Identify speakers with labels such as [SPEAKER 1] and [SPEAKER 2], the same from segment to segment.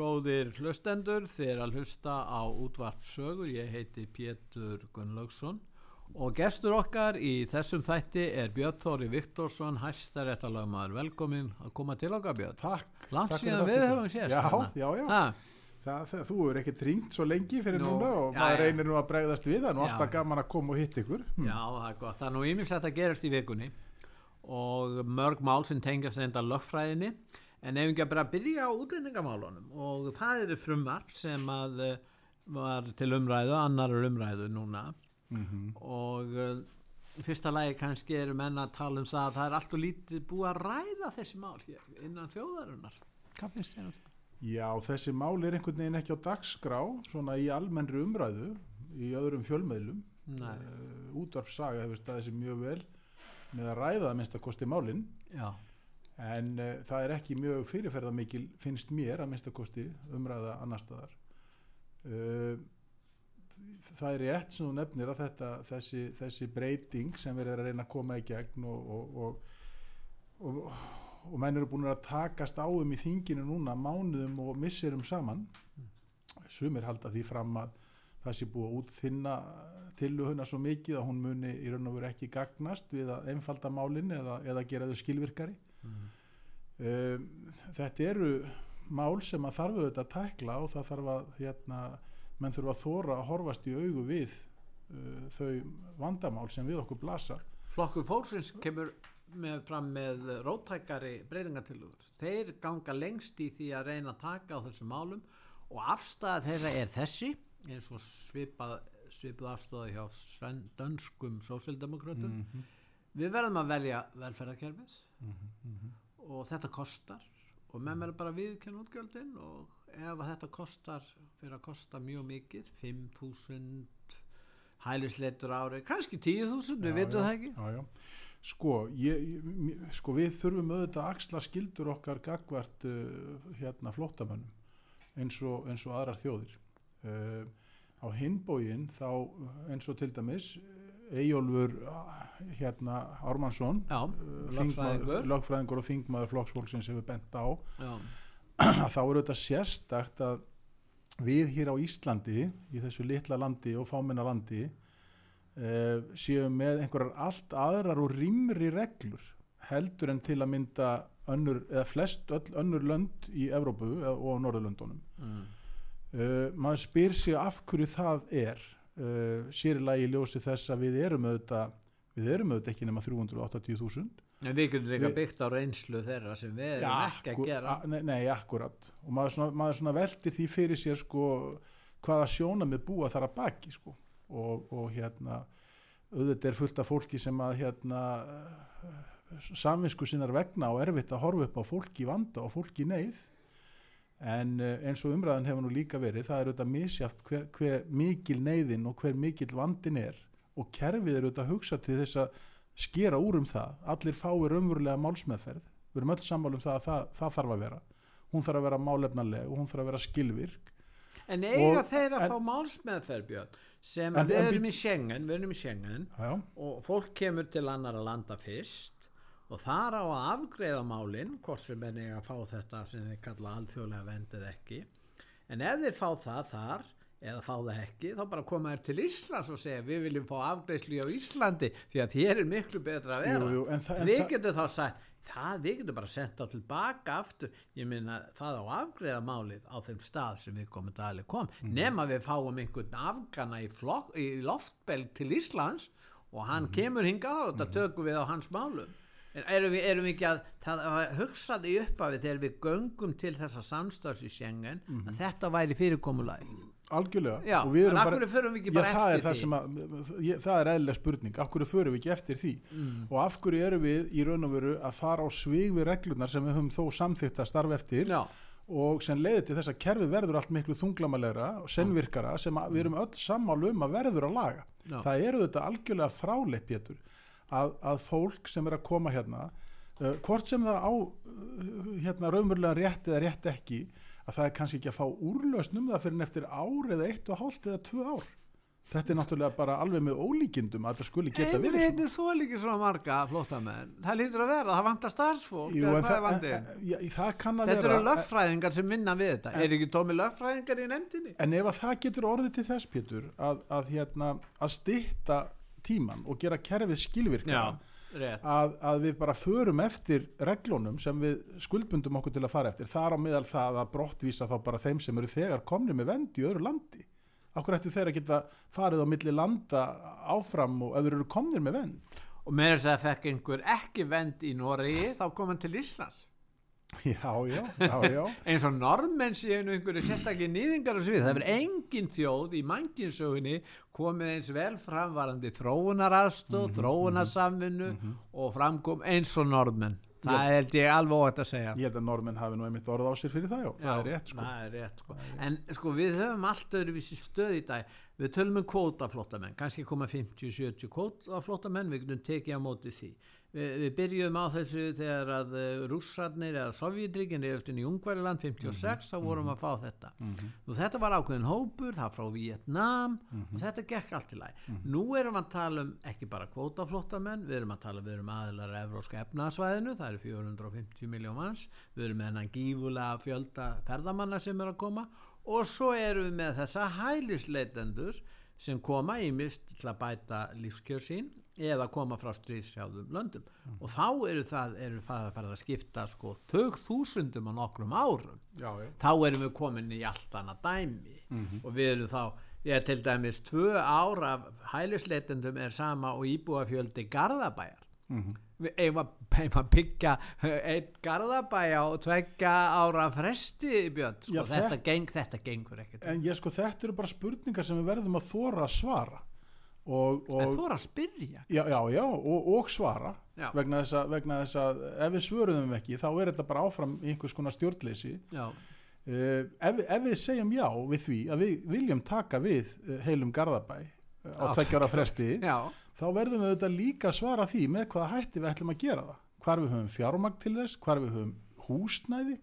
[SPEAKER 1] Góðir hlustendur, þið er að hlusta á útvart sögu, ég heiti Pétur Gunnlaugsson og gestur okkar í þessum þætti er Björn Þóri Viktorsson, hæstaréttalagmaður, velkomin að koma til okkar Björn.
[SPEAKER 2] Takk.
[SPEAKER 1] Langt síðan við höfum sést.
[SPEAKER 2] Já,
[SPEAKER 1] hérna.
[SPEAKER 2] já, já.
[SPEAKER 1] Ha,
[SPEAKER 2] Það, það, þú er ekkert ringt svo lengi fyrir
[SPEAKER 1] Nú,
[SPEAKER 2] núna og
[SPEAKER 1] já,
[SPEAKER 2] maður reynir nú að bregðast við, það nú alltaf gaman að koma og hitta ykkur. Hm.
[SPEAKER 1] Já, það er gott. Það er nú ímislegt að gerast í vikunni og mörg mál sem tengjast reynda lögfræðinni en ef ekki að bara byrja á útlendingamálunum og það eru frumvarp sem að eh, var til umræðu, annar umræðu núna
[SPEAKER 2] Mhm.
[SPEAKER 1] og uh, í fyrsta lagi kannski eru menn að tala um það að það er alltaf lítið búið að ræða þessi mál hér innan þjóðarinnar hvað finnst þér um það?
[SPEAKER 2] Já, þessi mál er einhvern veginn ekki á dagskrá, svona í almennri umræðu, í öðrum fjölmeðlum.
[SPEAKER 1] Nei,
[SPEAKER 2] Uh, útvarpsaga hefur staðið sér mjög vel með að ræða að minnsta kosti málinn,
[SPEAKER 1] já,
[SPEAKER 2] en uh, það er ekki mjög fyrirferðamikil, finnst mér að minnsta kosti umræða annar staðar. Uh, það er rétt sem þú nefnir að þetta, þessi, þessi breyting sem verið er að reyna að koma í gegn og, og, og, og, menn eru búin að takast á um í þinginu núna mánuðum og misserum saman sumir halda því fram að það sé búið að útþynna tilluhuna svo mikið að hún muni í raun og veru ekki gagnast við að einfalda málinn eða, eða gera þau skilvirkari um, þetta eru mál sem að þarf auðvitað að tækla og það þarf að hérna, menn þurfa að þóra að horfast í augu við uh, þau vandamál sem við okkur blasa.
[SPEAKER 1] Flokkur fólksins kemur með, fram með rótækari breytingatillugur þeir ganga lengst í því að reyna að taka á þessum málum og afstæða þeirra er þessi eins og svipað svipuð afstöða hjá dönskum sósildemokratum
[SPEAKER 2] Mhm.
[SPEAKER 1] við verðum að velja velferðarkerfið
[SPEAKER 2] Mhm,
[SPEAKER 1] og þetta kostar. Og menn verður bara viðkenn útgjöldin og ef þetta kostar fyrir að kosta mjög mikið 5.000 hælisleitur ári, kannski 10.000 við veitum það ekki.
[SPEAKER 2] Já, já. Sko, ég, sko við þurfum auðvitað að axla skildur okkar gagvart uh, hérna flóttamönnum eins og, eins og aðrar þjóðir. Uh, á hinbógin þá eins og til dæmis Eyjólfur hérna Ármannsson uh,
[SPEAKER 1] lögfræðingur.
[SPEAKER 2] og þingmaður flokksfólksins hefur bent á.
[SPEAKER 1] Já,
[SPEAKER 2] að þá er auðvitað sérstakt að við hér á Íslandi í þessu litla landi og fámenna landi uh, séum með einhverjar allt aðrar og rýmri reglur heldur en til að mynda önnur, eða flest öll önnur lönd í Evrópu eða- og á Norðurlöndunum.
[SPEAKER 1] Mm.
[SPEAKER 2] uh, maður spyr sig af hverju það er uh, sér í lagi í ljósi þess að við erum auðvitað við erum auðvitað ekki nema 380.000
[SPEAKER 1] en við getum líka
[SPEAKER 2] Við-
[SPEAKER 1] byggt á reynslu þeirra sem við erum ekki að
[SPEAKER 2] akkur-
[SPEAKER 1] gera.
[SPEAKER 2] a- nei, nei, akkurat. Og maður svona, maður svona veltir því fyrir sér sko, hvaða sjóna með búa þar að baki sko. og, og hérna auðvitað er fullt af fólki sem að hérna samvinsku sinnar vegna og erfitt að horfa upp á fólki vanda og fólki neyð en eh, eins og umræðan hefur nú líka verið það er auðvitað misjátt hver, hver mikil neyðin og hver mikil vandin er. Og kerfið er auðvitað að hugsa til þess að skera úr um það. Allir fái raunverulega málsmeðferð. Við erum öll sammála um það að það, það þarf að vera. Hún þarf að vera málefnaleg og hún þarf að vera skilvirk.
[SPEAKER 1] En eiga
[SPEAKER 2] Og-
[SPEAKER 1] þeir að
[SPEAKER 2] en-
[SPEAKER 1] fá málsmeðferð Björn sem
[SPEAKER 2] En-
[SPEAKER 1] við
[SPEAKER 2] en
[SPEAKER 1] erum Schengen við erum í Schengen og fólk kemur til annara landa fyrst og þar á að afgreiða málinn hvort sem enn eiga að fá þetta sem þeir kalla alþjóðlega vendið ekki. En ef þeir fá það þar eða fá það ekki, þá bara koma þér til Íslands og segja við viljum fá afgreiðslu á Íslandi því að hér er miklu betra að vera.
[SPEAKER 2] Jú, jú, það-
[SPEAKER 1] við getum þá sagt það, við getum bara sendt á tilbaka aftur, ég minna það á að afgreiða málið á þeim stað sem við komum dæli kom,
[SPEAKER 2] Mhm.
[SPEAKER 1] nema við fáum einhvern afgana í, flokk, í loftbelg til Íslands og hann
[SPEAKER 2] Mhm.
[SPEAKER 1] kemur hingað og þetta tökum við á hans málum en erum við, erum við ekki að það var hugsað í upphafi þegar við göngum til þessa samstarfs í Schengen
[SPEAKER 2] Mhm.
[SPEAKER 1] að þetta væri fyrirkomulagi
[SPEAKER 2] algjörlega.
[SPEAKER 1] Já, en af hverju förum við ekki
[SPEAKER 2] Já,
[SPEAKER 1] bara
[SPEAKER 2] það er
[SPEAKER 1] eftir
[SPEAKER 2] það
[SPEAKER 1] því?
[SPEAKER 2] sem að, ég, það er eðlilega spurning, af hverju förum við ekki eftir því?
[SPEAKER 1] Mm.
[SPEAKER 2] og af hverju erum við í raun og veru að fara á svig við reglunar sem við höfum þó samþykkt að starfa eftir
[SPEAKER 1] Já,
[SPEAKER 2] og sem leiði til þess að kerfið verður allt miklu þunglamalega og sennvirkara sem við erum öll sammálu um að verður að laga.
[SPEAKER 1] Já,
[SPEAKER 2] það eru þetta algjörlega fráleitt Pétur að, að fólk sem er að koma hérna uh, hvort sem það á uh, hérna raunverulega rétt eða rétt ekki að það er kannski ekki að fá úrlausn um það fyrir en eftir ár eða eitt og hálft eða tvö ár. Þetta er náttúrulega bara alveg með ólíkindum að þetta skuli geta
[SPEAKER 1] en
[SPEAKER 2] verið
[SPEAKER 1] við
[SPEAKER 2] svona.
[SPEAKER 1] erum svo líka svona marga flóttamenn. Það lítur að vera, það vantar starfsfólk
[SPEAKER 2] Jú, en það, en, en, já, það kann að
[SPEAKER 1] Þetta
[SPEAKER 2] vera
[SPEAKER 1] eru lögfræðingar sem minna við þetta. Er ekki tómi lögfræðingar í nefndinni?
[SPEAKER 2] en ef að það getur orðið til þess Pétur að, að, hérna, að stytta tíman og gera kerfið skilvirkara að, að við bara förum eftir reglunum sem við skuldbundum okkur til að fara eftir. Þar á meðal það að brottvísa þá bara þeim sem eru þegar komni með vend í öðru landi. Okkur ættu þeir að geta farið á milli landa áfram og þeir eru komnir með vend
[SPEAKER 1] Og með þess að fekk einhver ekki vend í Noregi þá kom hann til Íslands
[SPEAKER 2] já, já, já, já.
[SPEAKER 1] Eins og normenn séu nú einhverju sérstaklega nýðingar og svið, það verður engin þjóð í mannkinsögunni komið eins vel framvarandi þróunaraðstóð,
[SPEAKER 2] Mhm,
[SPEAKER 1] þróunarsamvinnu og framkom eins og normenn það er held ég alveg óvægt að segja.
[SPEAKER 2] Ég held að normenn hafi nú einmitt orð á sér fyrir það já, það er rétt sko.
[SPEAKER 1] það er rétt sko. en sko við höfum allt öðruvísi stöð í dag. Við tölum um kvótaflóttamenn. Kannski koma 50-70 kvótaflóttamenn. Við getum tekið á móti því við, við byrjum á þessu þegar að uh, rússarnir eða sovjetríkin eftir í Ungværiland 56 þá vorum við að fá þetta. Og þetta var ákveðin hópur það frá Vietnam og þetta gekk allt í læg nú erum við að tala um ekki bara kvótaflóttamenn við erum að tala við erum aðilar af evróska efnaðsvæðinu það eru 450 miljón manns við erum með hennan gífulega fjölda ferðamanna sem er að koma og svo erum við með þessa hælisleitendur sem koma í mist til að bæta lífskjör sín eða koma frá stríðsjáðum löndum. Og þá eru það eru það að fara að skipta sko tög þúsundum á nokkrum árum.
[SPEAKER 2] Já, já,
[SPEAKER 1] þá erum við komin í allt annað dæmi. Og við erum þá ég er til dæmis tvö ár af hælisleitendum er sama og íbúafjöldi Garðabæjar. Eigum að, eigum að byggja einn Garðabæja og tveggja ára fresti Björn, sko,
[SPEAKER 2] Já,
[SPEAKER 1] þetta,
[SPEAKER 2] þetta-
[SPEAKER 1] geng, þetta gengur ekkert. En,
[SPEAKER 2] ég sko þetta eru bara spurningar sem við verðum að þóra að svara. Og, og
[SPEAKER 1] þú er að spyrja.
[SPEAKER 2] Já, já, já, og, og svara.
[SPEAKER 1] Já.
[SPEAKER 2] vegna þess, að, vegna þess að ef við svöruðum ekki þá er þetta bara áfram í einhvers konar stjórnleysi. Uh, ef, ef við segjum já við því að við viljum taka við uh, heilum Garðabæ uh, á
[SPEAKER 1] Á
[SPEAKER 2] tveggjara fresti
[SPEAKER 1] já,
[SPEAKER 2] þá verðum við auðvitað líka svara því með hvaða hætti við ætlum að gera það. Hvar við höfum fjármagn til þess, hvar við höfum húsnæði,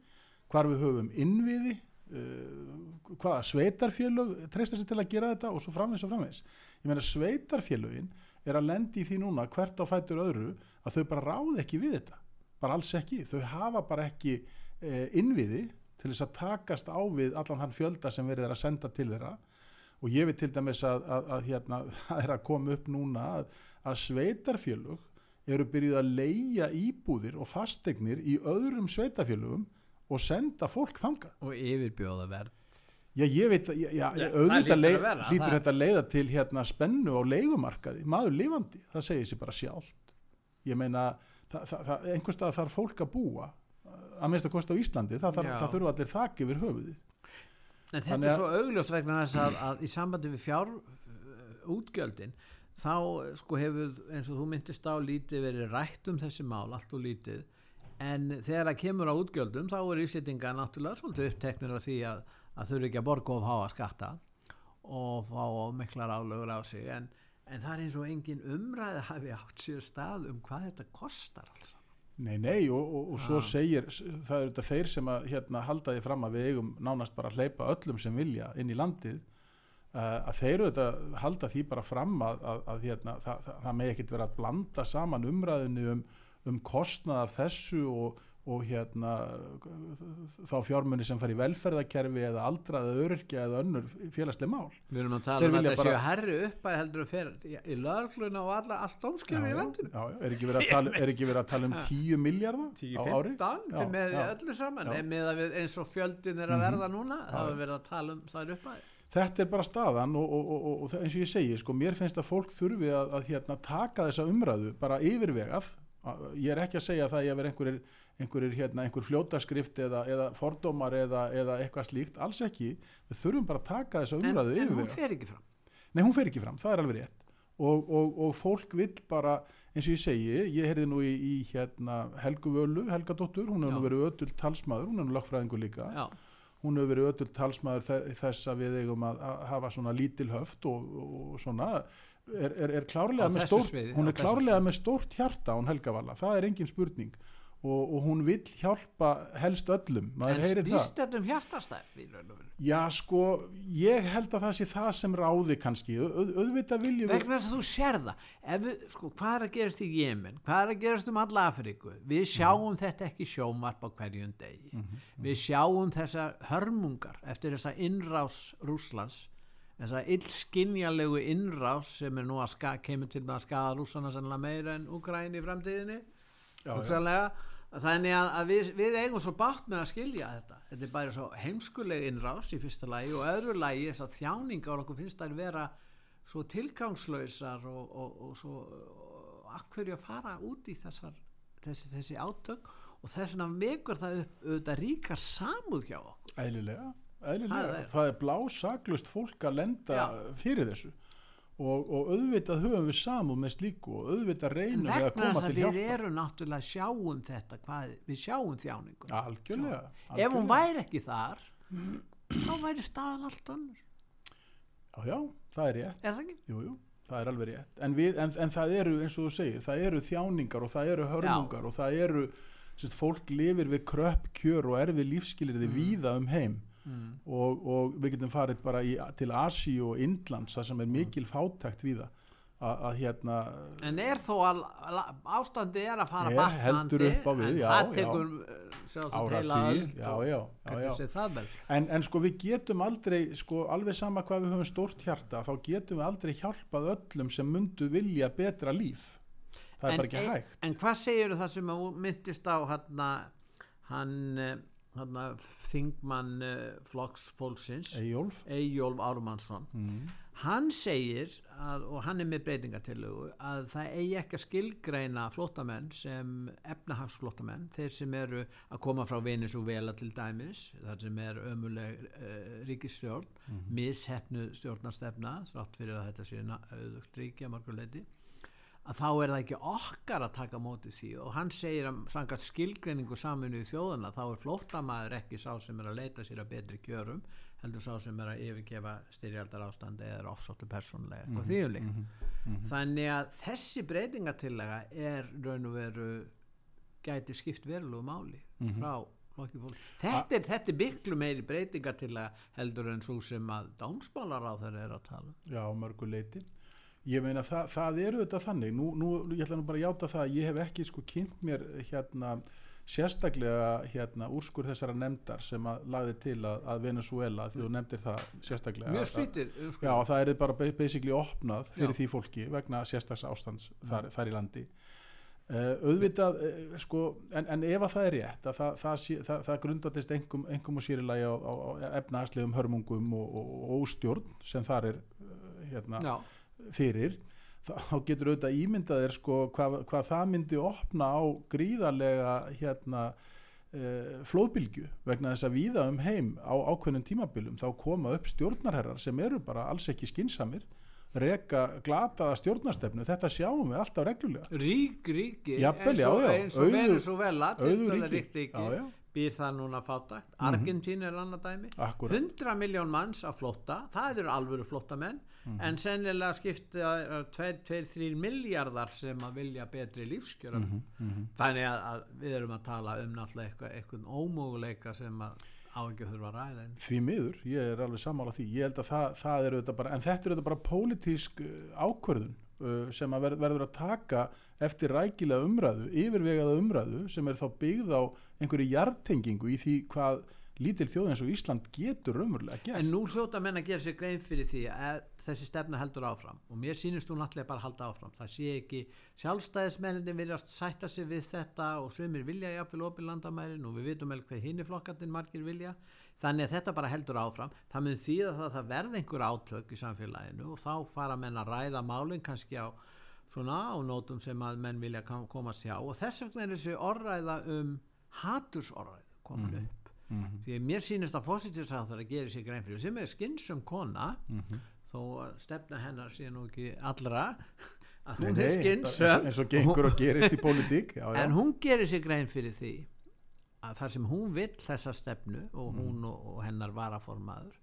[SPEAKER 2] hvar við höfum innviði uh, hvaða sveitarfélög treystar sér til að gera þetta og svo framvegis og framvegis. Ég meina sveitarfélögin er að lendi í því núna hvert á fætur öðru að þau bara ráð ekki við þetta. Bara alls ekki, þau hafa bara ekki uh, innviði til þess að takast á við allan þann fjölda sem verið er að senda til þeirra og ég veit til dæmis að, að, að hérna, það er að koma upp núna að, að sveitarfélög eru byrjuð að leia íbúðir og fastegnir í öðrum sveitarfélögum og senda fólk þangað.
[SPEAKER 1] og yfirbjóða verð
[SPEAKER 2] Já, ég veit já, já,
[SPEAKER 1] Já,
[SPEAKER 2] auðvitað leið,
[SPEAKER 1] vera, það-
[SPEAKER 2] þetta að leiða til hérna spennu á leigumarkaði, maður lifandi, það segir sér bara sjálft. Ég meina, það, það, það, einhvers stað þarf fólk að búa, að minnst að kosta á Íslandi, það, þarf, það þurfa allir þak yfir höfuðið.
[SPEAKER 1] En þetta
[SPEAKER 2] Þannig
[SPEAKER 1] er svo augljóst vegna þess að, að í sambandi við fjár uh, útgjöldin þá sko hefur eins og þú myndist á lítið verið rætt um þessi mál allt og lítið. En þegar það kemur á útgjöldum þá er ísettinga náttúrulega svolítið uppteknir af því að, að þau eru ekki að borga of háa skatta og fá miklar álögur á sig. En, en það er eins og engin umræði hafi átt sér stað um hvað þetta kostar alls
[SPEAKER 2] Nei, nei, og, og, og svo
[SPEAKER 1] Já.
[SPEAKER 2] segir, það eru þetta þeir sem að hérna, halda því fram að við eigum nánast bara að hleypa öllum sem vilja inn í landið uh, að þeir eru þetta halda því bara fram að, að, að hérna, það, það, það með ekkert vera að blanda saman umræðinu um, um kostnað af þessu og, og hérna þá fjármunni sem fara í velferðakerfi eða aldraða öryrkja eða önnur félagsleg mál.
[SPEAKER 1] Við erum að tala
[SPEAKER 2] Þeir
[SPEAKER 1] um að þetta
[SPEAKER 2] bara-
[SPEAKER 1] séu herri upp að heldur að fer í, lögluna og alla, allt dómskjöru í landinu
[SPEAKER 2] já, já, er ekki verið að tala, er ekki verið að tala um 10 miljardar á ári?
[SPEAKER 1] 10-15
[SPEAKER 2] Já,
[SPEAKER 1] með
[SPEAKER 2] já.
[SPEAKER 1] öllu saman.
[SPEAKER 2] Mhm.
[SPEAKER 1] með að við, eins og fjöldin er að verða núna þá er verið að tala um það upp að
[SPEAKER 2] þetta er bara staðan og, og, og, og, og eins og ég segi, sko, mér finnst að fólk þurfi að, að hérna, taka þessa umræðu bara yfirvegað ég er ekki að segja það verið einhverjir, einhverjir hérna, einhver fljótaskrift eða, eða fordómar eða, eða eitthvað slíkt, alls ekki. Við þurfum bara að taka þessa
[SPEAKER 1] en,
[SPEAKER 2] umræðu
[SPEAKER 1] en hún
[SPEAKER 2] yfirvega.
[SPEAKER 1] fer ekki fram.
[SPEAKER 2] Nei, hún fer ekki fram, það er alveg rétt. Og, og, og fólk vill bara eins og ég segi, ég heyrði nú í, í hérna, Helgu Völu, Helga Dóttur. Hún hefur nú verið ötul talsmaður, hún er nú lögfræðingur líka.
[SPEAKER 1] Já,
[SPEAKER 2] hún hefur verið ötul talsmaður þe- þess að við eigum að, að hafa svona lítil höft og, og svona er, er, er klárlega með stórt
[SPEAKER 1] sviði,
[SPEAKER 2] er klárlega með stórt hjarta hún Helga Valla, það er engin spurning. Og, og hún vill hjálpa helst öllum, maður
[SPEAKER 1] en
[SPEAKER 2] heyrir það.
[SPEAKER 1] snýst þetta um veru?
[SPEAKER 2] Já, sko, ég held að það sé það sem ráði kannski, Au- auðvitað viljum
[SPEAKER 1] vegna þess að þú sér það. Ef sko, hvað er að gerast í Jemen? Hvað er að gerast um alla Afríku? Við sjáum þetta ekki í sjónvarp á hverjum degi. Við sjáum þessar hörmungar eftir þessa innrás Rússlands þessa illskinjalegu innrás sem er nú að ska, kemur til að skaða rússana sannlega meira en Úgræn í framtíðinni
[SPEAKER 2] Já, já.
[SPEAKER 1] þannig að, að við, við eigum svo bátt með að skilja þetta. Þetta er bara svo heimskuleg innrás í fyrsta lagi og öðru lagi þess að þjáningar okkur finnst þær vera svo tilgangslausar og, og, og svo og akkurju að fara út í þessar, þessi, þessi átök? Og þess vegna vekur það upp auðvitað ríkar samúð hjá okkur.
[SPEAKER 2] Eðlilega, eðlilega.
[SPEAKER 1] Það er-
[SPEAKER 2] blásaklust fólk að lenda
[SPEAKER 1] Já.
[SPEAKER 2] fyrir þessu. Og, og auðvitað höfum við samúð með slíku og auðvitað
[SPEAKER 1] en
[SPEAKER 2] reynum við að
[SPEAKER 1] vegna
[SPEAKER 2] koma
[SPEAKER 1] þess
[SPEAKER 2] til
[SPEAKER 1] að við
[SPEAKER 2] hjálpa
[SPEAKER 1] erum náttúrulega sjáum þetta hvað, við sjáum þjáningu
[SPEAKER 2] Algjörlega,
[SPEAKER 1] ef hún
[SPEAKER 2] algjörlega.
[SPEAKER 1] væri ekki þar þá væri staðan allt önnur.
[SPEAKER 2] Já, já, það er rétt.
[SPEAKER 1] Er það ekki?
[SPEAKER 2] Jú, jú, það er alveg rétt. En, við, en, en það eru, eins og þú segir, það eru þjáningar og það eru hörmungar og það eru sérst, fólk lifir við kröpp kjör og erfi lífskilirði víða um heim
[SPEAKER 1] Mm.
[SPEAKER 2] og, og við getum farið bara í, til Asi og Indlands það sem er mikil fátækt víða að, að hérna
[SPEAKER 1] En er þó að ástandi er að fara
[SPEAKER 2] Er,
[SPEAKER 1] batnandi
[SPEAKER 2] heldur upp á við,
[SPEAKER 1] en
[SPEAKER 2] já,
[SPEAKER 1] það
[SPEAKER 2] já.
[SPEAKER 1] öld
[SPEAKER 2] já, já, já, já.
[SPEAKER 1] það
[SPEAKER 2] En, en sko við getum aldrei sko alveg sama hvað við höfum stórt hjarta þá getum við aldrei hjálpað öllum sem mundu vilja betra líf það er
[SPEAKER 1] en,
[SPEAKER 2] bara ekki hægt
[SPEAKER 1] En hvað segir það sem myndist á hann hann, hann þingmann uh, flokks fólksins
[SPEAKER 2] Eyjólf
[SPEAKER 1] Árumansson
[SPEAKER 2] mm.
[SPEAKER 1] hann segir að, og hann er með breytingatillögu að það eigi ekki að skilgreina flóttamenn sem efnahagsflóttamenn þeir sem eru að koma frá Venezuela til dæmis þar sem er ömuleg uh, ríkisstjórn mm -hmm. mishefnu stjórnarstefna þrátt fyrir að þetta sé ríki að marguleiti að þá er það ekki okkar að taka móti því. Og hann segir að samkvæmt skilgreiningu saminu í þjóðuna þá er flóttamaður ekki sá sem er að leita sér að betri kjörum heldur sá sem er að yfirgefa styrjaldar ástandi eða er ofsóttu persónlega eitthvað mm þýjuleik þannig að þessi breytingatillega er raun og veru gæti skipt verulegu máli frá flokki fólk þetta er, þetta er miklu meiri breytingatillega heldur en svo sem að dámsmálar á þeirra er að tala um.
[SPEAKER 2] Já, mörgu leiti ég meina það, það eru þetta þannig. Nú, nú, ég ætla nú bara að játa það að ég hef ekki sko kynnt mér hérna sérstaklega hérna úrskur þessara nefndar sem að lagði til að, að Venezuela því þú nefndir það sérstaklega
[SPEAKER 1] mjög sko.
[SPEAKER 2] Já, það er bara ba- basically opnað fyrir
[SPEAKER 1] Já.
[SPEAKER 2] því fólki vegna sérstaks ástands þar, þar í landi. Uh, auðvitað uh, sko, en, en ef að það er rétt að það, það, það, það grundatist engum, engum og sýrilagi á, á, á efnahagslegum hörmungum og, og, og óstjórn sem þar er uh, hérna,
[SPEAKER 1] Já,
[SPEAKER 2] fyrir þá getur auðvitað ímyndað er sko hvað, hvað það myndi opna á gríðarlega hérna uh, flóðbylgju vegna þess að víða um heim á ákveðnum tímabilum þá koma upp stjórnarherrar sem eru bara alls ekki skinsamir reka glataða stjórnarstefnu. Þetta sjáum við alltaf reglulega.
[SPEAKER 1] Rík ríki
[SPEAKER 2] Jafnvel,
[SPEAKER 1] eins og, og
[SPEAKER 2] auður-
[SPEAKER 1] Venezuela
[SPEAKER 2] auður
[SPEAKER 1] tiltölulega
[SPEAKER 2] ríki.
[SPEAKER 1] Býr það núna fátakt Argentín er annað dæmi.
[SPEAKER 2] Akkúrat.
[SPEAKER 1] 100 miljón manns að flótta. Það eru alvöru flóttamenn.
[SPEAKER 2] Mhm.
[SPEAKER 1] en sennilega skipta 2-3 miljardar sem að vilja betri lífskjörum.
[SPEAKER 2] Mhm,
[SPEAKER 1] þannig að, að við erum að tala um náttúrulega eitthvað, eitthvað ómöguleika sem að á ekki að þurfa að ræða eins.
[SPEAKER 2] því miður, ég er alveg sammála því. Ég held að það, það er auðvitað bara en þetta er auðvitað bara pólitísk ákvörðun. uh, sem að ver, verður að taka eftir rækilega umræðu yfirvegaða umræðu sem er þá byggð á einhverju jartengingu í því hvað lítil þjóð eins og Ísland getur raunverulega gert
[SPEAKER 1] En nú hljóta menn að gera sér grein fyrir því að þessi stefna heldur áfram og mér sýnist hún allir bara að halda áfram. Það sé ekki sjálfstæðismennin viljast sætta sig við þetta og sömur vilja jafnvel opið landamærin og við vitum vel hvað hinni flokkandinn margir vilja. Þannig að þetta bara heldur áfram. Það mun því að það, það verði einhver átök í samfélaginu og þá fara menn að ræða málinn kannski á svona á nótum sem að menn vilja komast hjá og þess vegna er þessi orðræða um hatursorðræð komin
[SPEAKER 2] Mhm.
[SPEAKER 1] upp því að mér sýnist að fósitinsráþur að gera sér grein fyrir sem er skinsum kona
[SPEAKER 2] Mhm.
[SPEAKER 1] þó að stefna hennar sé nú ekki allra að hún
[SPEAKER 2] nei,
[SPEAKER 1] er
[SPEAKER 2] bara
[SPEAKER 1] skinsum
[SPEAKER 2] eins og- gengur og gerist í pólitík já, já.
[SPEAKER 1] en hún gerir sér grein fyrir því að þar sem hún vill þessa stefnu og
[SPEAKER 2] Mm.
[SPEAKER 1] hún og, og hennar varaformaður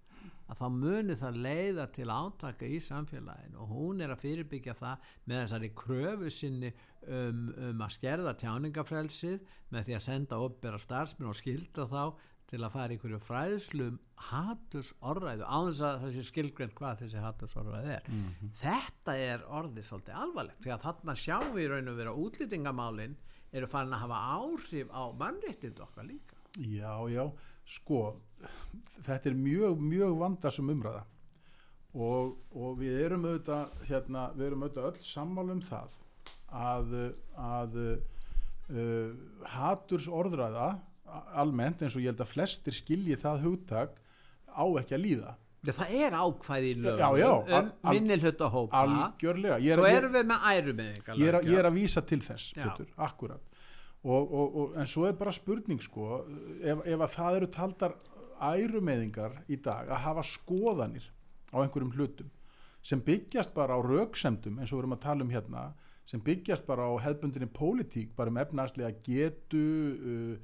[SPEAKER 1] að þá muni það leiða til átaka í samfélaginu og hún er að fyrirbyggja það með þessari kröfu sinni um, um að skerða tjáningafrelsið með því að senda uppbera starfsmenn og skilda þá til að fara í einhverju fræðslum haturs orðræðu á þess að þessi skilgrend hvað þessi haturs orðræðu er þetta er orðið svolítið alvarlegt því að þarna sjáum við í raun og vera útlýtingamálin eru farin að hafa áhrif á mannréttind okkar líka.
[SPEAKER 2] Já, já, sko þetta er mjög, mjög vandasum umræða. Og, og við erum auðvitað hérna, við erum auðvitað öll sammála um það að, að uh, haturs orðræða almennt eins og ég held að flestir skilji það hugtak á ekki að líða.
[SPEAKER 1] Já, það er ákvæði í lögum. Um
[SPEAKER 2] al- al-
[SPEAKER 1] minni hluta hópa
[SPEAKER 2] algjörlega er,
[SPEAKER 1] svo erum við með ærumeðingar
[SPEAKER 2] ég, ég er að vísa til þess. Pétur, akkurat. Og, og, og, en svo er bara spurning sko ef, ef að það eru taldar ærumeðingar í dag að hafa skoðanir á einhverjum hlutum sem byggjast bara á röksemdum eins og við erum að tala um hérna sem byggjast bara á hefbundinni pólitík bara um efnaðslega getu uh,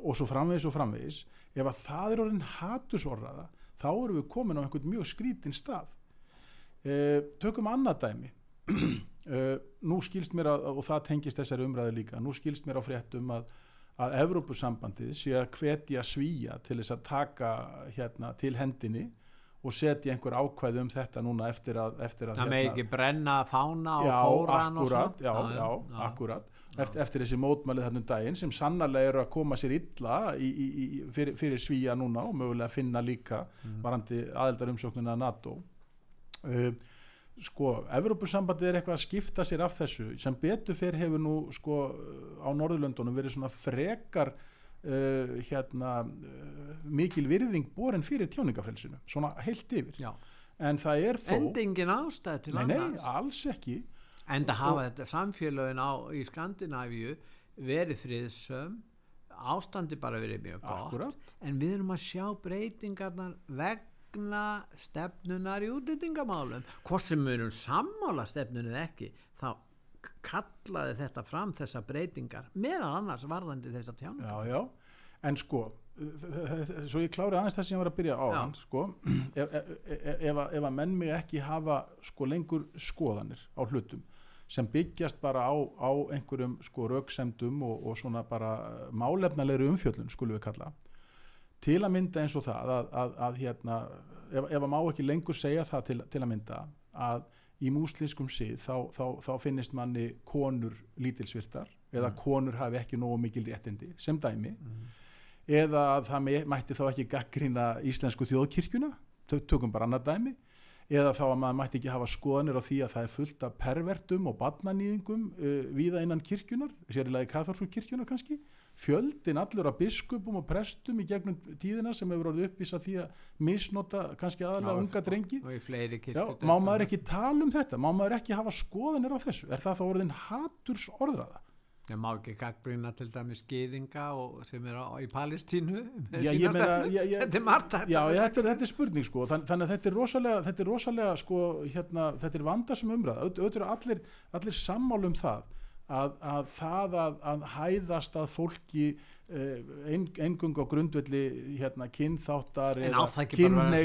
[SPEAKER 2] og svo framvegis og framvegis ef að það er orðin hatursorraða þá erum við komin á einhvern mjög skrítin stað. Uh, tökum annað dæmi. Uh, nú skilst mér að, og það tengist þessari umræðu líka, nú skilst mér á fréttum að, að Evrópusambandið sé að hvetja svíja til þess að taka hérna til hendinni og setja einhver ákvæði um þetta núna eftir að, eftir að
[SPEAKER 1] það með ekki brenna fána og
[SPEAKER 2] já,
[SPEAKER 1] kóran og svona?
[SPEAKER 2] já, já, akkurat eftir, eftir þessi mótmælið þannum daginn sem sannarlega eru að koma sér illa í, í, í, fyrir, fyrir svíja núna og mögulega finna líka varandi aðeldarumsóknina að NATO. Uh, sko, Evrópusambandið er eitthvað að skipta sér af þessu. Sem betur fyrir hefur nú sko á Norðurlöndunum verið svona frekar uh, hérna uh, mikil virðing borin fyrir tjáningafrelsinu svona heilt yfir.
[SPEAKER 1] Já.
[SPEAKER 2] en það er þó
[SPEAKER 1] endingin ástæð til
[SPEAKER 2] nei, nei,
[SPEAKER 1] annars?
[SPEAKER 2] alls ekki
[SPEAKER 1] en það hafa þetta samfélögin á, í Skandinavíu verið friðsöm ástandi bara verið mjög gott
[SPEAKER 2] Akkúrat.
[SPEAKER 1] en við erum að sjá breytingarnar vegna stefnunar í útlendingamálum. Hvort sem við erum sammála stefnunni eða ekki þá kallaði þetta fram þessa breytingar meðal annars varðandi þessa tjáningar
[SPEAKER 2] já, já, en sko svo ég klári aðeins það sem ég var að byrja á hann, sko, ef, ef, ef, að- menn mig ekki hafa sko lengur skoðanir á hlutum sem byggjast bara á, á einhverjum sko rauksemdum og, og svona bara málefnalegri umfjöllun skulum við kalla. Til að mynda eins og það að, að, að hérna, ef, ef að má ekki lengur segja það til, til að mynda að í múslinskum síð þá, þá, þá finnist manni konur lítilsvirtar eða konur hafi ekki nógu mikil réttindi. Sem dæmi eða að það mætti þá ekki gaggrina íslensku þjóðkirkjuna tök- tökum bara annað dæmi eða þá að maður mætti ekki hafa skoðanir á því að það er fullt af pervertum og barnanýðingum uh, víða innan kirkjunar, sérilega í katholsku kirkjunar kannski, fjöldin allur af biskupum og prestum í gegnum tíðina sem hefur orðið uppvísa því að misnota kannski aðalega unga drengi.
[SPEAKER 1] og í fleiri
[SPEAKER 2] Já, má maður ekki tala um þetta, má maður ekki hafa skoðanir á þessu, er það þá orðin haturs orðraða?
[SPEAKER 1] Ég má ekki gagbrina til dæmis skýðinga sem er á, í Palestínu
[SPEAKER 2] Já,
[SPEAKER 1] stefnu.
[SPEAKER 2] ég- ég-
[SPEAKER 1] þetta er margt
[SPEAKER 2] Já, þetta er, þetta er spurning sko, Þann, þannig að þetta er rosalega, þetta er rosalega sko, hérna, þetta er vandasum umræða, auðvitað eru allir, allir sammál um það að, að það að, að hæðast að fólki ein, eingung á grundvelli hérna, kynþáttar
[SPEAKER 1] En
[SPEAKER 2] eða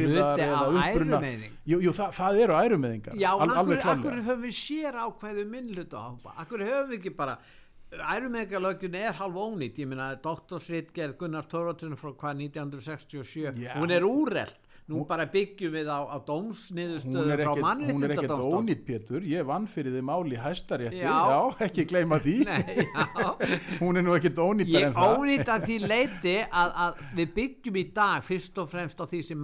[SPEAKER 1] hluti
[SPEAKER 2] eða
[SPEAKER 1] ærumeiðing?
[SPEAKER 2] Jú, jú það, það eru ærumeðingar
[SPEAKER 1] Já, en
[SPEAKER 2] al,
[SPEAKER 1] akkur, akkur höfum við sér ákveðu minnluta ápa akkur höfum við ekki bara ærumeðingarlögjun er halv ónýtt ég meina doktorsritgerð Gunnar Thoroddsen frá hvað 1967
[SPEAKER 2] Já.
[SPEAKER 1] hún er úrelt. Nú bara byggjum við á, á
[SPEAKER 2] hún
[SPEAKER 1] dómsniðurstöðu
[SPEAKER 2] er
[SPEAKER 1] frá
[SPEAKER 2] ekkert, hún er ekkert ónýtt Pétur, ég vann fyrir þið máli hæstarétti,
[SPEAKER 1] Já.
[SPEAKER 2] já, ekki gleyma því.
[SPEAKER 1] Nei,
[SPEAKER 2] hún er nú ekkert ónýttar
[SPEAKER 1] Ég ónýtt að því leiti að, að við byggjum í dag fyrst og fremst á því sem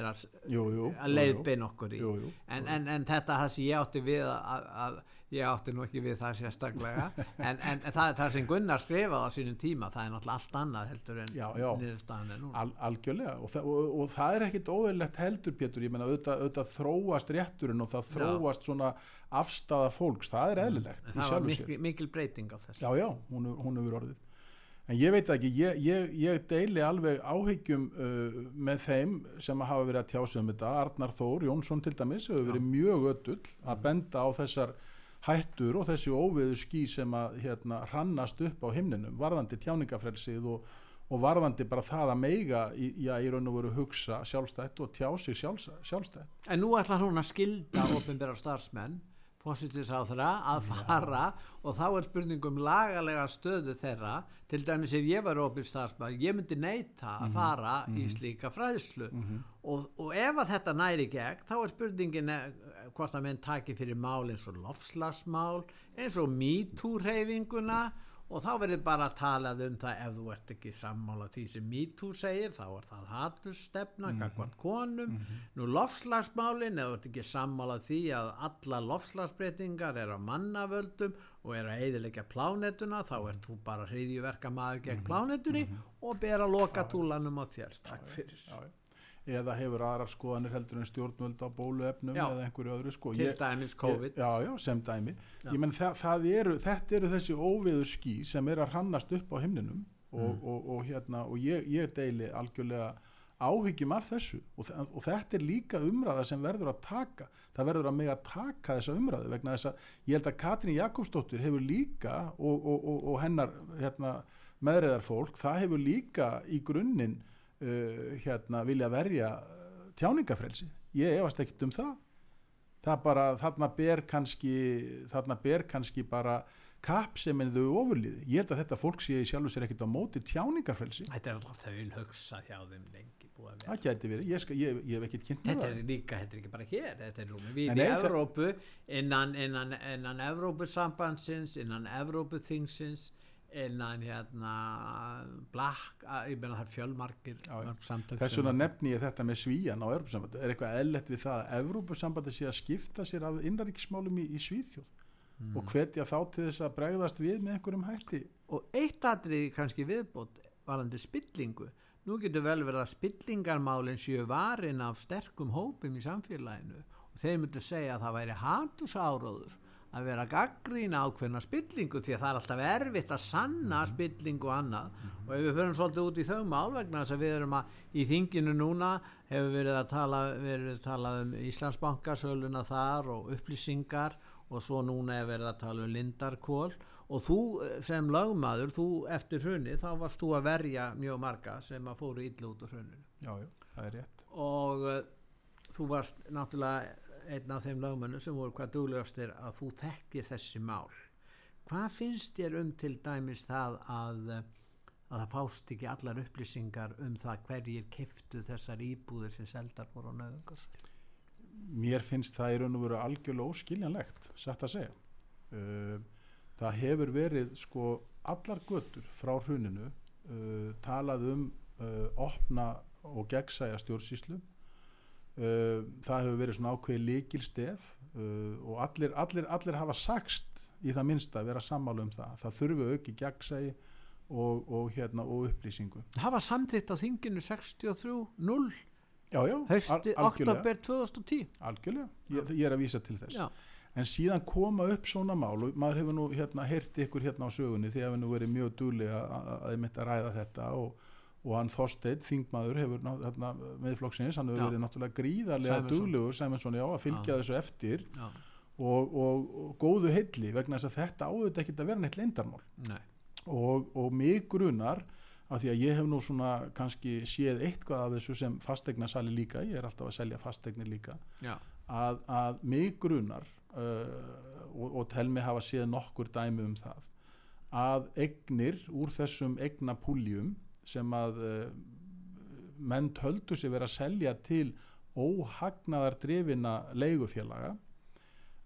[SPEAKER 1] er að,
[SPEAKER 2] Jú, jú,
[SPEAKER 1] að
[SPEAKER 2] jú,
[SPEAKER 1] leiðbein okkur í.
[SPEAKER 2] Jú, jú,
[SPEAKER 1] en, en, en þetta það sem ég átti við að, að ég átti nú ekki við það sérstaklega. En, en það, það sem Gunnar skrifaði á sínum tíma það er náttúrulega allt annað heldur en
[SPEAKER 2] Já, já.
[SPEAKER 1] niðurstaðan er nú
[SPEAKER 2] Al, algjörlega. Og, það- og, og það er ekkit óðurlegt heldur Pétur, ég meina auðvitað, auðvitað þróast rétturinn og það þróast svona afstafa fólks, það er eðlilegt
[SPEAKER 1] en
[SPEAKER 2] í
[SPEAKER 1] það var mikil, mikil breyting á þess
[SPEAKER 2] Já, já, hún, er- hefur orðið. En ég veit ekki, ég, ég, ég deili alveg áhyggjum uh, með þeim sem hafa verið að tjása um þetta. Arnar Þór Jónsson til dæmis hefur verið mjög ötull að benda á þessar hættur og þessi óviðu ský sem að hérna, hrannast upp á himninum, varðandi tjáningafrelsið og, og varðandi bara það að meiga í, já, í raun og veru hugsa sjálfstætt og tjá sig sjálfs, sjálfstætt.
[SPEAKER 1] en nú ætlar hún að skilda opinbera starfsmenn fósittisáþra að fara og þá er spurningum lagalega stöðu þeirra. Til dæmis ef ég var starfsmenn ég myndi neita að fara í slíka fræðslu. Og, og ef að þetta næri gegn þá er spurningin eh, hvort að menn taki fyrir mál eins og lofslagsmál eins og MeToo-reyfinguna og þá verður bara að tala um það ef þú ert ekki sammála því sem MeToo segir þá er það hatusstefna mm -hmm. konum, nú lofslagsmálin ef þú ert ekki sammála því að alla lofslagsbreytingar er á mannavöldum og er að eidilegja plánetuna þá ert þú bara hriðjuverka maður gegn plánetunni og ber að loka túlanum á þér, takk fyrir.
[SPEAKER 2] Eða hefur aðrar skoðanir heldur en stjórnvöld á bóluefnum
[SPEAKER 1] Já.
[SPEAKER 2] eða einhverju öðru sko.
[SPEAKER 1] til
[SPEAKER 2] Ég-
[SPEAKER 1] dæmis COVID
[SPEAKER 2] Ég, já, já, sem dæmi. Menn það, það eru, þetta eru þessi óviður ský sem er að hrannast upp á himninum og,
[SPEAKER 1] Mm.
[SPEAKER 2] og, og, hérna, og ég, ég deili algjörlega áhyggjum af þessu og, þe- og þetta er líka umræða sem verður að taka það verður að mega taka þessa umræðu vegna þess að ég held að Katrín Jakobsdóttir hefur líka og, og, og, og hennar hérna, meðreðar fólk það hefur líka í grunninn uh, hérna, vilja verja uh, tjáningafrelsi ég efast ekkert um það. Það bara, þarna ber kannski þarna ber kannski bara kapp sem en þau ofurliði ég held að þetta fólk sé í sjálfu sér ekkert á móti tjáningarfrelsi,
[SPEAKER 1] þetta er alltaf það vil hugsa hjá þeim lengi búið að vera.
[SPEAKER 2] Það gæti verið. Ég, ég, ég hef ekkert kynnt
[SPEAKER 1] Þetta er líka, þetta er ekki bara hér, þetta er rúmi við
[SPEAKER 2] En
[SPEAKER 1] í Evrópu, innan, innan, innan Evrópusambandsins, innan Evróputhingsins, innan hérna Black, að- ég meina það er fjölmarkir
[SPEAKER 2] þess vegna nefni ég þetta með svíjan á Europasambandi er eitthvað eðlett við það að Europasambandi sé að skipta sér af innanríkismálum í, í Svíþjóð
[SPEAKER 1] Mm.
[SPEAKER 2] og hvetja þá til þess að bregðast við með einhverjum hætti?
[SPEAKER 1] Og eitt atrið kannski viðbót varandi spillingu, nú getur vel verið að spillingarmálinn séu varin af sterkum hópum í samfélaginu. Og þeir myndu segja að það væri hatursáróður að vera gaggrína ákveðna spillingu því að það er alltaf erfitt að sanna spillingu og annað. Og ef við förum svolítið út í þau mál vegna þess að við erum að í þinginu núna hefur verið að tala, verið að tala um Íslandsbankasöluna þar og upplýsingar og svo núna er verið að tala um Lindarkól og þú eh, sem lögmaður, þú eftir hrunni þá varst þú að verja mjög marga sem að fóru illa út úr hruninu.
[SPEAKER 2] Já, já, það er rétt.
[SPEAKER 1] Og uh, þú varst náttúrulega einn af þeim lögmönnum sem voru hvað duglegastir að þú þekkir þessi mál. Hvað finnst þér um til dæmis það að að það fást ekki allar upplýsingar um það hverjir keftu þessar íbúðir sem seldar voru á nöðungarsal
[SPEAKER 2] mér finnst það í raun og veru algjörlega óskiljanlegt satt að segja. Uh, það hefur verið sko allar götur frá hruninu uh, talað um uh, opna og gegnsæja stjórnsýslu það hefur verið svona ákveði líkilstef uh, og allir, allir, allir hafa sagst í það minnsta að vera sammála um það. Það þurfi auki gegnsæji og, og, hérna, og upplýsingu.
[SPEAKER 1] Það var samþitt á þinginu 63.0
[SPEAKER 2] já, já,
[SPEAKER 1] hausti
[SPEAKER 2] al- algjörlega.
[SPEAKER 1] oktober 2010
[SPEAKER 2] algjörlega, ég, ég er að vísa til þess.
[SPEAKER 1] Já,
[SPEAKER 2] en síðan koma upp svona mál og maður hefur nú hérna heyrti ykkur hérna á sögunni því hefur nú verið mjög dúli að, að, að, að ræða þetta og, og hann Þorsteinn, þingmaður hefur hérna, meðflokksins, hann hefur
[SPEAKER 1] Já.
[SPEAKER 2] verið náttúrulega gríðarlega duglegur Sæmundsson, já, að fylgja
[SPEAKER 1] Já.
[SPEAKER 2] þessu eftir. Og, og, og góðu heilli vegna þess að þetta áður ekki að vera neitt leindarmál
[SPEAKER 1] nei.
[SPEAKER 2] Og, og mig grunar af því að ég hef nú svona kannski séð eitthvað af þessu sem fastegna líka, ég er alltaf að selja fastegnir líka að, að mig grunar uh, og, og tel mig hafa séð nokkur dæmi um það að egnir úr þessum egnapúljum sem að uh, menn töldu sig vera að selja til óhagnaðar drifina leigufélaga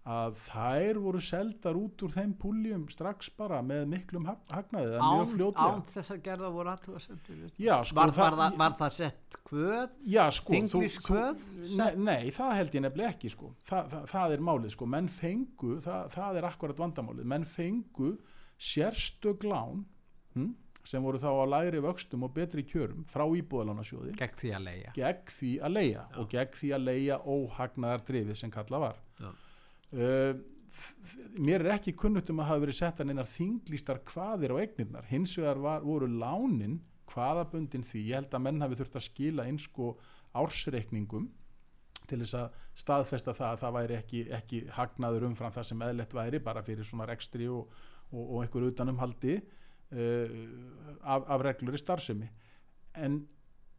[SPEAKER 2] að þær voru seldar út úr þeim púljum strax bara með miklum hag- hagnaði eða mjög
[SPEAKER 1] án,
[SPEAKER 2] fljótlega.
[SPEAKER 1] án þess að gerða voru aðtúasendur
[SPEAKER 2] sko,
[SPEAKER 1] var, var, það, var það sett kvöð?
[SPEAKER 2] Já, sko,
[SPEAKER 1] Þinglýst kvöð
[SPEAKER 2] nei, nei, það held ég nefnilega ekki sko. Þa, það, það er málið, sko. menn fengu það, það er akkurat vandamálið. Menn fengu sérstök lán hm, sem voru þá á lægri vöxtum og betri kjörum frá íbúðalánasjóði
[SPEAKER 1] gegn því að leia
[SPEAKER 2] gegn því að leia og gegn því að leia óhagnaðar drifið sem kalla var. Uh, mér er ekki kunnugt um að hafa verið settan einar þinglýstar hvaðir á eignirnar. Hins vegar var, voru lánin hvaðabundin því, ég held að menn hafi þurft að skila eins sko ársreikningum til þess að staðfesta það að það væri ekki, ekki hagnaður umfram það sem eðlett væri bara fyrir svona rekstri og, og, og einhver utanumhaldi af, af reglur í starfsemi. En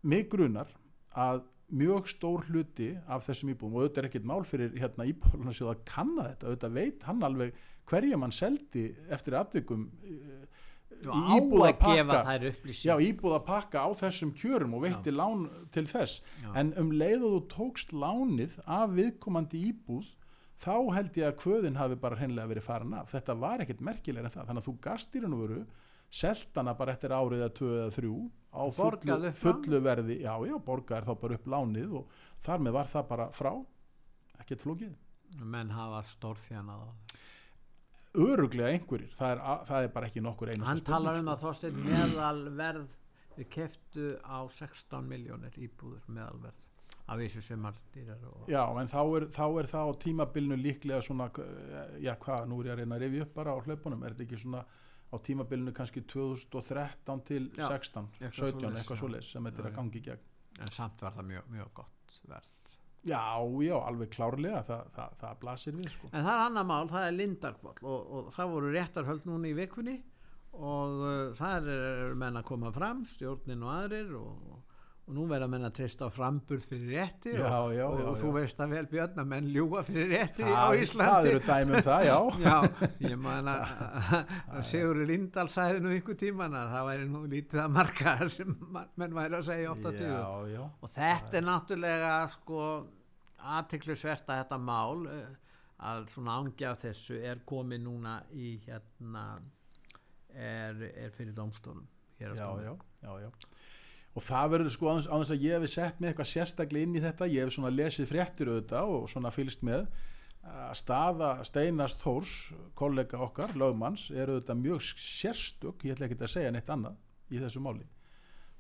[SPEAKER 2] mig grunar að mjög stór hluti af þessum íbúum og auðvitað er ekkert mál fyrir hérna, íbúðlunarsjóð að kanna þetta auðvitað veit hann alveg hverja mann seldi eftir atvikum uh,
[SPEAKER 1] á að gefa þær upplýsing
[SPEAKER 2] Já, íbúð að pakka á þessum kjörum og veitti lán til þess.
[SPEAKER 1] Já.
[SPEAKER 2] en um leið og þú tókst lánið af viðkomandi íbúð þá held ég að kvöðin hafi bara hreinlega verið farin af. Þetta var ekkert merkilega en það. Þannig að þú gast í raun og veru seltana bara eftir árið eða tvö eða þrjú á fullu, fullu verði já, já, borgaði þá bara upp lánið og þar með var það bara frá ekkert flókið.
[SPEAKER 1] Menn hafa stórþjana
[SPEAKER 2] öruglega einhverjir, það er, það er bara ekki nokkur einasta
[SPEAKER 1] hann talar um
[SPEAKER 2] spurning, sko.
[SPEAKER 1] að þorsteinn meðalverð við keftu á 16 miljónir íbúður meðalverð af þessu sumar dýrar og
[SPEAKER 2] Já, en þá er, þá er það á tímabilinu líklega svona, eh, já hvað, nú er ég að reyna að rifja upp bara á hlaupunum, er þetta ekki svona á tímabilinu kannski 2013 til
[SPEAKER 1] Já,
[SPEAKER 2] 16,
[SPEAKER 1] eitthvað
[SPEAKER 2] 17,
[SPEAKER 1] svoleiðis,
[SPEAKER 2] eitthvað
[SPEAKER 1] já.
[SPEAKER 2] svo leis sem þetta er
[SPEAKER 1] Já,
[SPEAKER 2] að gangi í gegn.
[SPEAKER 1] en samt var það mjög, mjög gott verð
[SPEAKER 2] Já, já, alveg klárlega, það, það, það blasir við sko.
[SPEAKER 1] en það er annar mál, það er Lindarkvoll og, og það voru réttarhöld núna í vikunni og uh, þar er menn að koma fram, stjórnin og aðrir og, og nú verða menn að treysta á framburð fyrir rétti
[SPEAKER 2] Já,
[SPEAKER 1] og,
[SPEAKER 2] já,
[SPEAKER 1] og,
[SPEAKER 2] já,
[SPEAKER 1] og þú veist að vel Björn að menn ljúga fyrir rétti á
[SPEAKER 2] Það- Það
[SPEAKER 1] Íslandi
[SPEAKER 2] eru dæmi um það, já.
[SPEAKER 1] Já, ég man að, Sigur Lindahl sagði nú ykkur tíman að það væri nú lítið að marka sem menn væri að segja 80
[SPEAKER 2] Já, já.
[SPEAKER 1] og þetta er náttúrulega sko aðteklusvert að þetta mál eh, að svona ángi af þessu er komið núna í hérna er, er fyrir dómstólum
[SPEAKER 2] já, já, já, já. Og það verður sko á þess að ég hef sett mig eitthvað sérstaklega inn í þetta ég hef svona lesið fréttir auðvitað og svona fylgst með. Að staða Steinars Þórs kollega okkar, lögmanns er auðvitað mjög sérstök ég ætla ekki að segja neitt annað í þessu máli.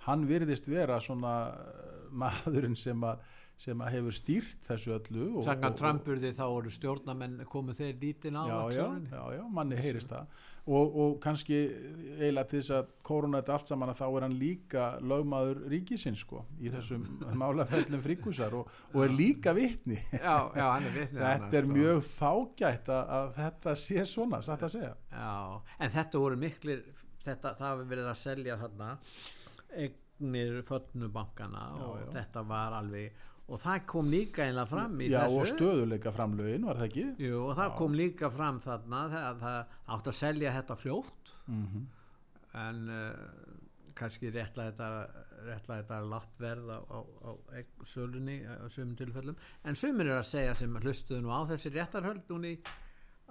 [SPEAKER 2] Hann virðist vera svona eh, maðurinn sem að sem að hefur stýrt þessu öllu og-
[SPEAKER 1] Tramburði þá voru stjórnamenn komu þeir lítinn á
[SPEAKER 2] já, já, já, já, manni heyrist það. Og, og kannski eiginlega til þess að koruna þetta allt saman að þá er hann líka lögmaður ríkisins sko í þessum málafellum fríkusar og, og er líka
[SPEAKER 1] vitnið
[SPEAKER 2] þetta er mjög fágætt að, að þetta sé svona, satt að segja.
[SPEAKER 1] Já, en þetta voru miklir þetta, það hefur verið að selja þarna eignir fötnubankana og
[SPEAKER 2] já.
[SPEAKER 1] þetta var alveg og það kom líka einlega fram í
[SPEAKER 2] já,
[SPEAKER 1] þessu
[SPEAKER 2] og stöðuleika framlögin, var það ekki?
[SPEAKER 1] Jú, og það
[SPEAKER 2] Já.
[SPEAKER 1] kom líka fram þarna þegar það átt að selja þetta fljótt
[SPEAKER 2] Mm
[SPEAKER 1] en uh, kannski réttlega þetta, þetta látt verð á, á, á sölunni á sumum tilfellum en sumir er að segja sem hlustuðu nú á þessi réttarhöld núni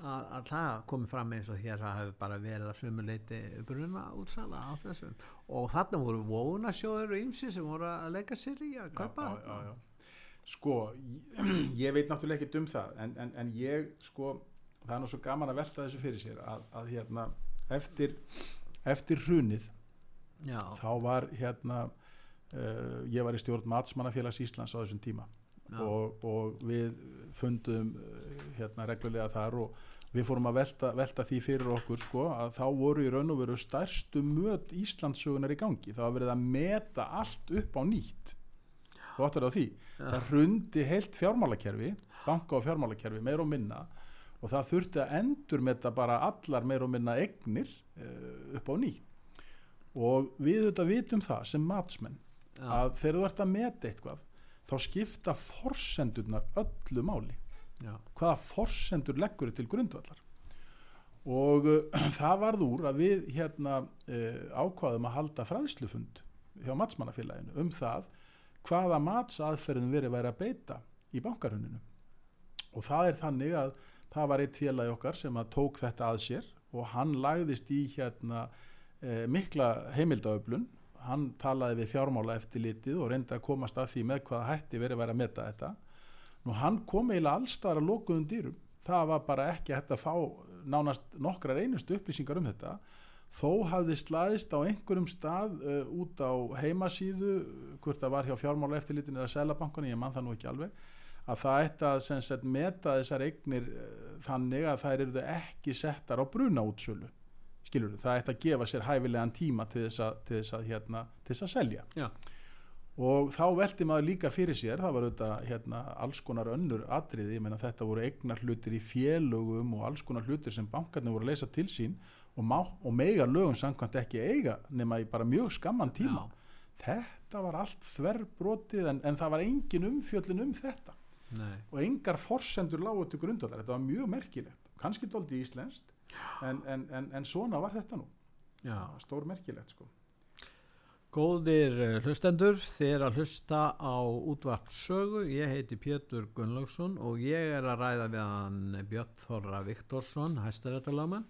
[SPEAKER 1] að, að það komi fram eins og hér það hefur bara verið að sumuleiti bruna útsala á þessum og þarna voru vónasjóður og ymsi sem voru að leika sér í að kaupa
[SPEAKER 2] já, já, já. Sko ég, veit náttúrulega ekkert um það en, en, en ég sko það er svo gaman að velta þessu fyrir sér að, að hérna eftir, eftir hrunið
[SPEAKER 1] já,
[SPEAKER 2] þá var hérna uh, ég var í stjórn Matsmannafélags Íslands á þessum tíma. Og, og við fundum uh, hérna reglulega þar og við fórum að velta, velta því fyrir okkur sko að þá voru í raun og veru stærstu möt Íslandsugunar í gangi. Það var verið að meta allt upp á nýtt þú áttur á því. Það hrundi heilt fjármálakerfi banka og fjármálakerfi meir og minna og það þurfti að endur meta bara allar meir og minna egnir uh, upp á nýtt. Og við þetta vitum það sem matsmenn
[SPEAKER 1] já,
[SPEAKER 2] að þegar þú ert að meta eitthvað þá skipta forsendurnar öllu máli.
[SPEAKER 1] Já,
[SPEAKER 2] hvaða forsendur leggur til grundvallar. Og uh, það varð úr að við hérna uh, ákvaðum að halda fræðslufund hjá matsmannafélaginu um það hvaða matsaðferðin verið væri að beita í bankarhuninu og það er þannig að það var eitt félagi okkar sem að tók þetta að sér og hann lagðist í hérna e, mikla heimildaöflun. Hann talaði við fjármála eftirlitið og reyndi að komast að því með hvaða hætti verið að vera að meta þetta. Nú hann kom eiginlega allstar að lokuðum dýrum. Það var bara ekki hægt að fá nánast nokkrar einustu upplýsingar um þetta þó hafði slaðist á einhverjum stað uh, út á heimasíðu hvort það var hjá fjármála eftirlitinu eða selabankunni, ég mann það nú ekki alveg að það ætti að sagt, meta þessar eignir uh, þannig að þær eru ekki settar á bruna útsölu skilur það ætti að gefa sér hæfilegan tíma til þess að, til þess að, hérna, til þess að selja
[SPEAKER 1] Já.
[SPEAKER 2] og þá veldi maður líka fyrir sér það var auðvitað hérna, alls konar önnur atriði, ég meina þetta voru eignar hlutir í félögum og alls konar hlutir sem bankarnir voru að leysa til sín og, má, og meiga lögum samkvæmt ekki eiga nema í bara mjög skamman tíma.
[SPEAKER 1] Já.
[SPEAKER 2] þetta var allt þverbrotið en, en það var engin umfjöllin um þetta.
[SPEAKER 1] Nei.
[SPEAKER 2] og engar forsendur lágu til grundvallar, þetta var mjög merkilegt. Kannski doldi íslenskt en, en, en, en svona var þetta nú. Stór merkilegt sko.
[SPEAKER 1] Góðir eh, hlustendur, þið er að hlusta á útvart sögu, ég heiti Pétur Gunnlaugsson og ég er að ræða við hann Björn Þorra Viktorsson, hæstaréttalöman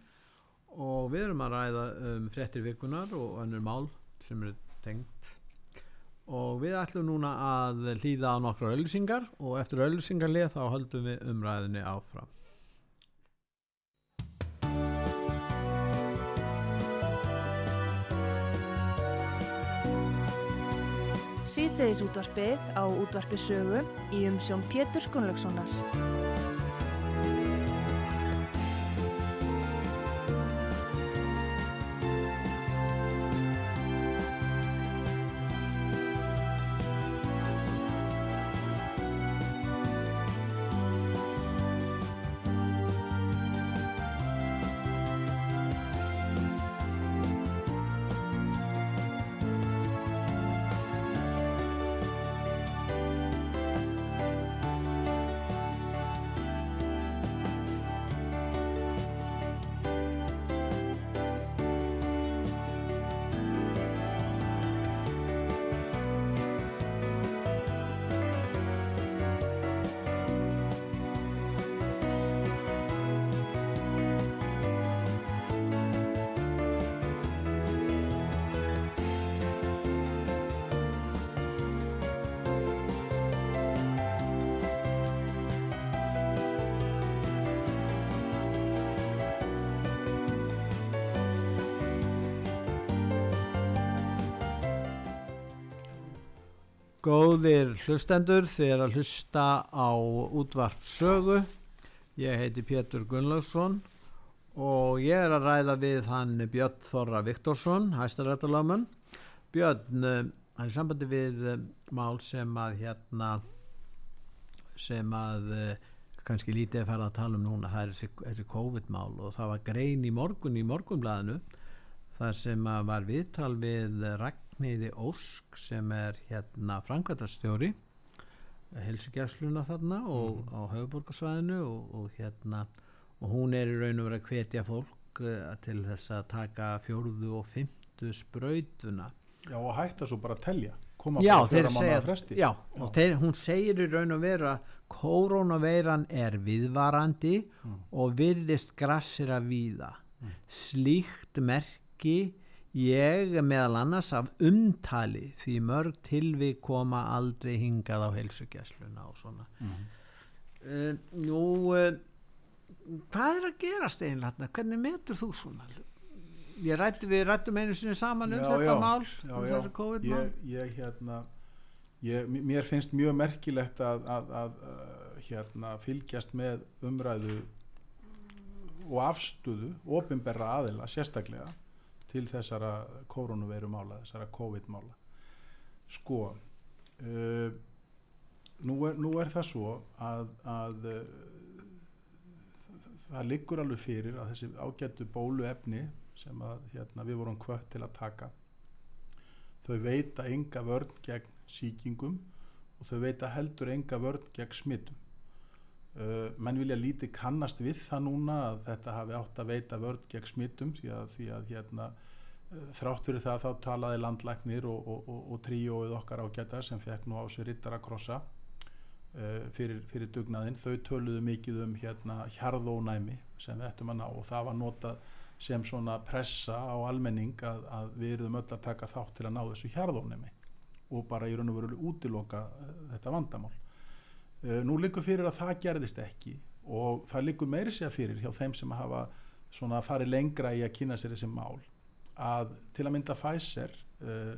[SPEAKER 1] og við erum að ræða um fréttir vikunar og önnur mál sem eru tengt og við ætlum núna að hlýða á nokkra öllusingar og eftir öllusingarlið þá höldum við umræðinni áfram.
[SPEAKER 3] Síðdeðis útvarpið á útvarpi sögu í umsjón Pétur Skunlökssonar.
[SPEAKER 1] Góðir hlustendur, er að hlusta á útvart sögu. Ég heiti Pétur Gunnlaugsson og ég er að ræða við hann Björn Þorra Viktorsson, hæstarættalöfman. Björn, eh, hann er sambandi við eh, mál sem að hérna, sem að eh, kannski lítið er farið að tala um núna, það er þessi, COVID-mál og það var grein í morgun í morgunblæðinu þar sem að var viðtal við Ragnhildi Ósk sem er hérna framkvæmtastjóri helsugjafsluna þarna og á höfuborgarsvæðinu og, og hérna og hún er í raun og verið að hvetja fólk uh, til þess að taka fjórðu og fymtu sprautuna
[SPEAKER 2] Já og hætta svo bara að telja. Koma
[SPEAKER 1] Já, þeir
[SPEAKER 2] fjóra mánuða
[SPEAKER 1] segja,
[SPEAKER 2] fresti.
[SPEAKER 1] já, og þeir, hún segir í raun og veru að koronaveiran er viðvarandi og virðist grassir að víða slíkt merki ég meðal annars af umtali því mörg tilvik koma aldrei hingað á heilsugjæsluna og svona. Uh, nú uh, hvað er að gerast einlega hvernig metur þú svona? Rætti við rættum einu sinni saman um
[SPEAKER 2] Já,
[SPEAKER 1] þetta
[SPEAKER 2] já,
[SPEAKER 1] mál
[SPEAKER 2] já,
[SPEAKER 1] um þessu COVID-mál.
[SPEAKER 2] Ég, ég hérna ég, mér finnst mjög merkilegt að, að, að uh, hérna fylgjast með umræðu og afstöðu ofinberra aðila sérstaklega til þessara koronaveiru mála, þessara COVID mála sko uh, nú, er, nú er það svo að, að uh, það liggur alveg fyrir að þessi ágættu bóluefni sem að hérna, við vorum kvött til að taka þau veita enga vörn gegn síkingum og þau veita heldur enga vörn gegn smittum uh, menn vilja lítið kannast við það núna að þetta hafi átt að veita vörn gegn smittum því að, því að hérna, uh, þrátt fyrir það þá talaði landlæknir og, og, og, og tríóið okkar ágæta sem fekk nú á sig rittara krossa uh, fyrir, fyrir dugnaðinn. Þau töluðu mikið um hérna hjarðónæmi sem við ættum að ná og það var notað sem svona pressa á almenning að, að við erum öll að taka þátt til að ná þessu hjarðónæmi og bara í raun og veru útiloka þetta vandamál nú liggur fyrir að það gerðist ekki og það liggur meiri sér fyrir hjá þeim sem hafa svona farið lengra í að kynna sér þessi mál að til að mynda Pfizer uh,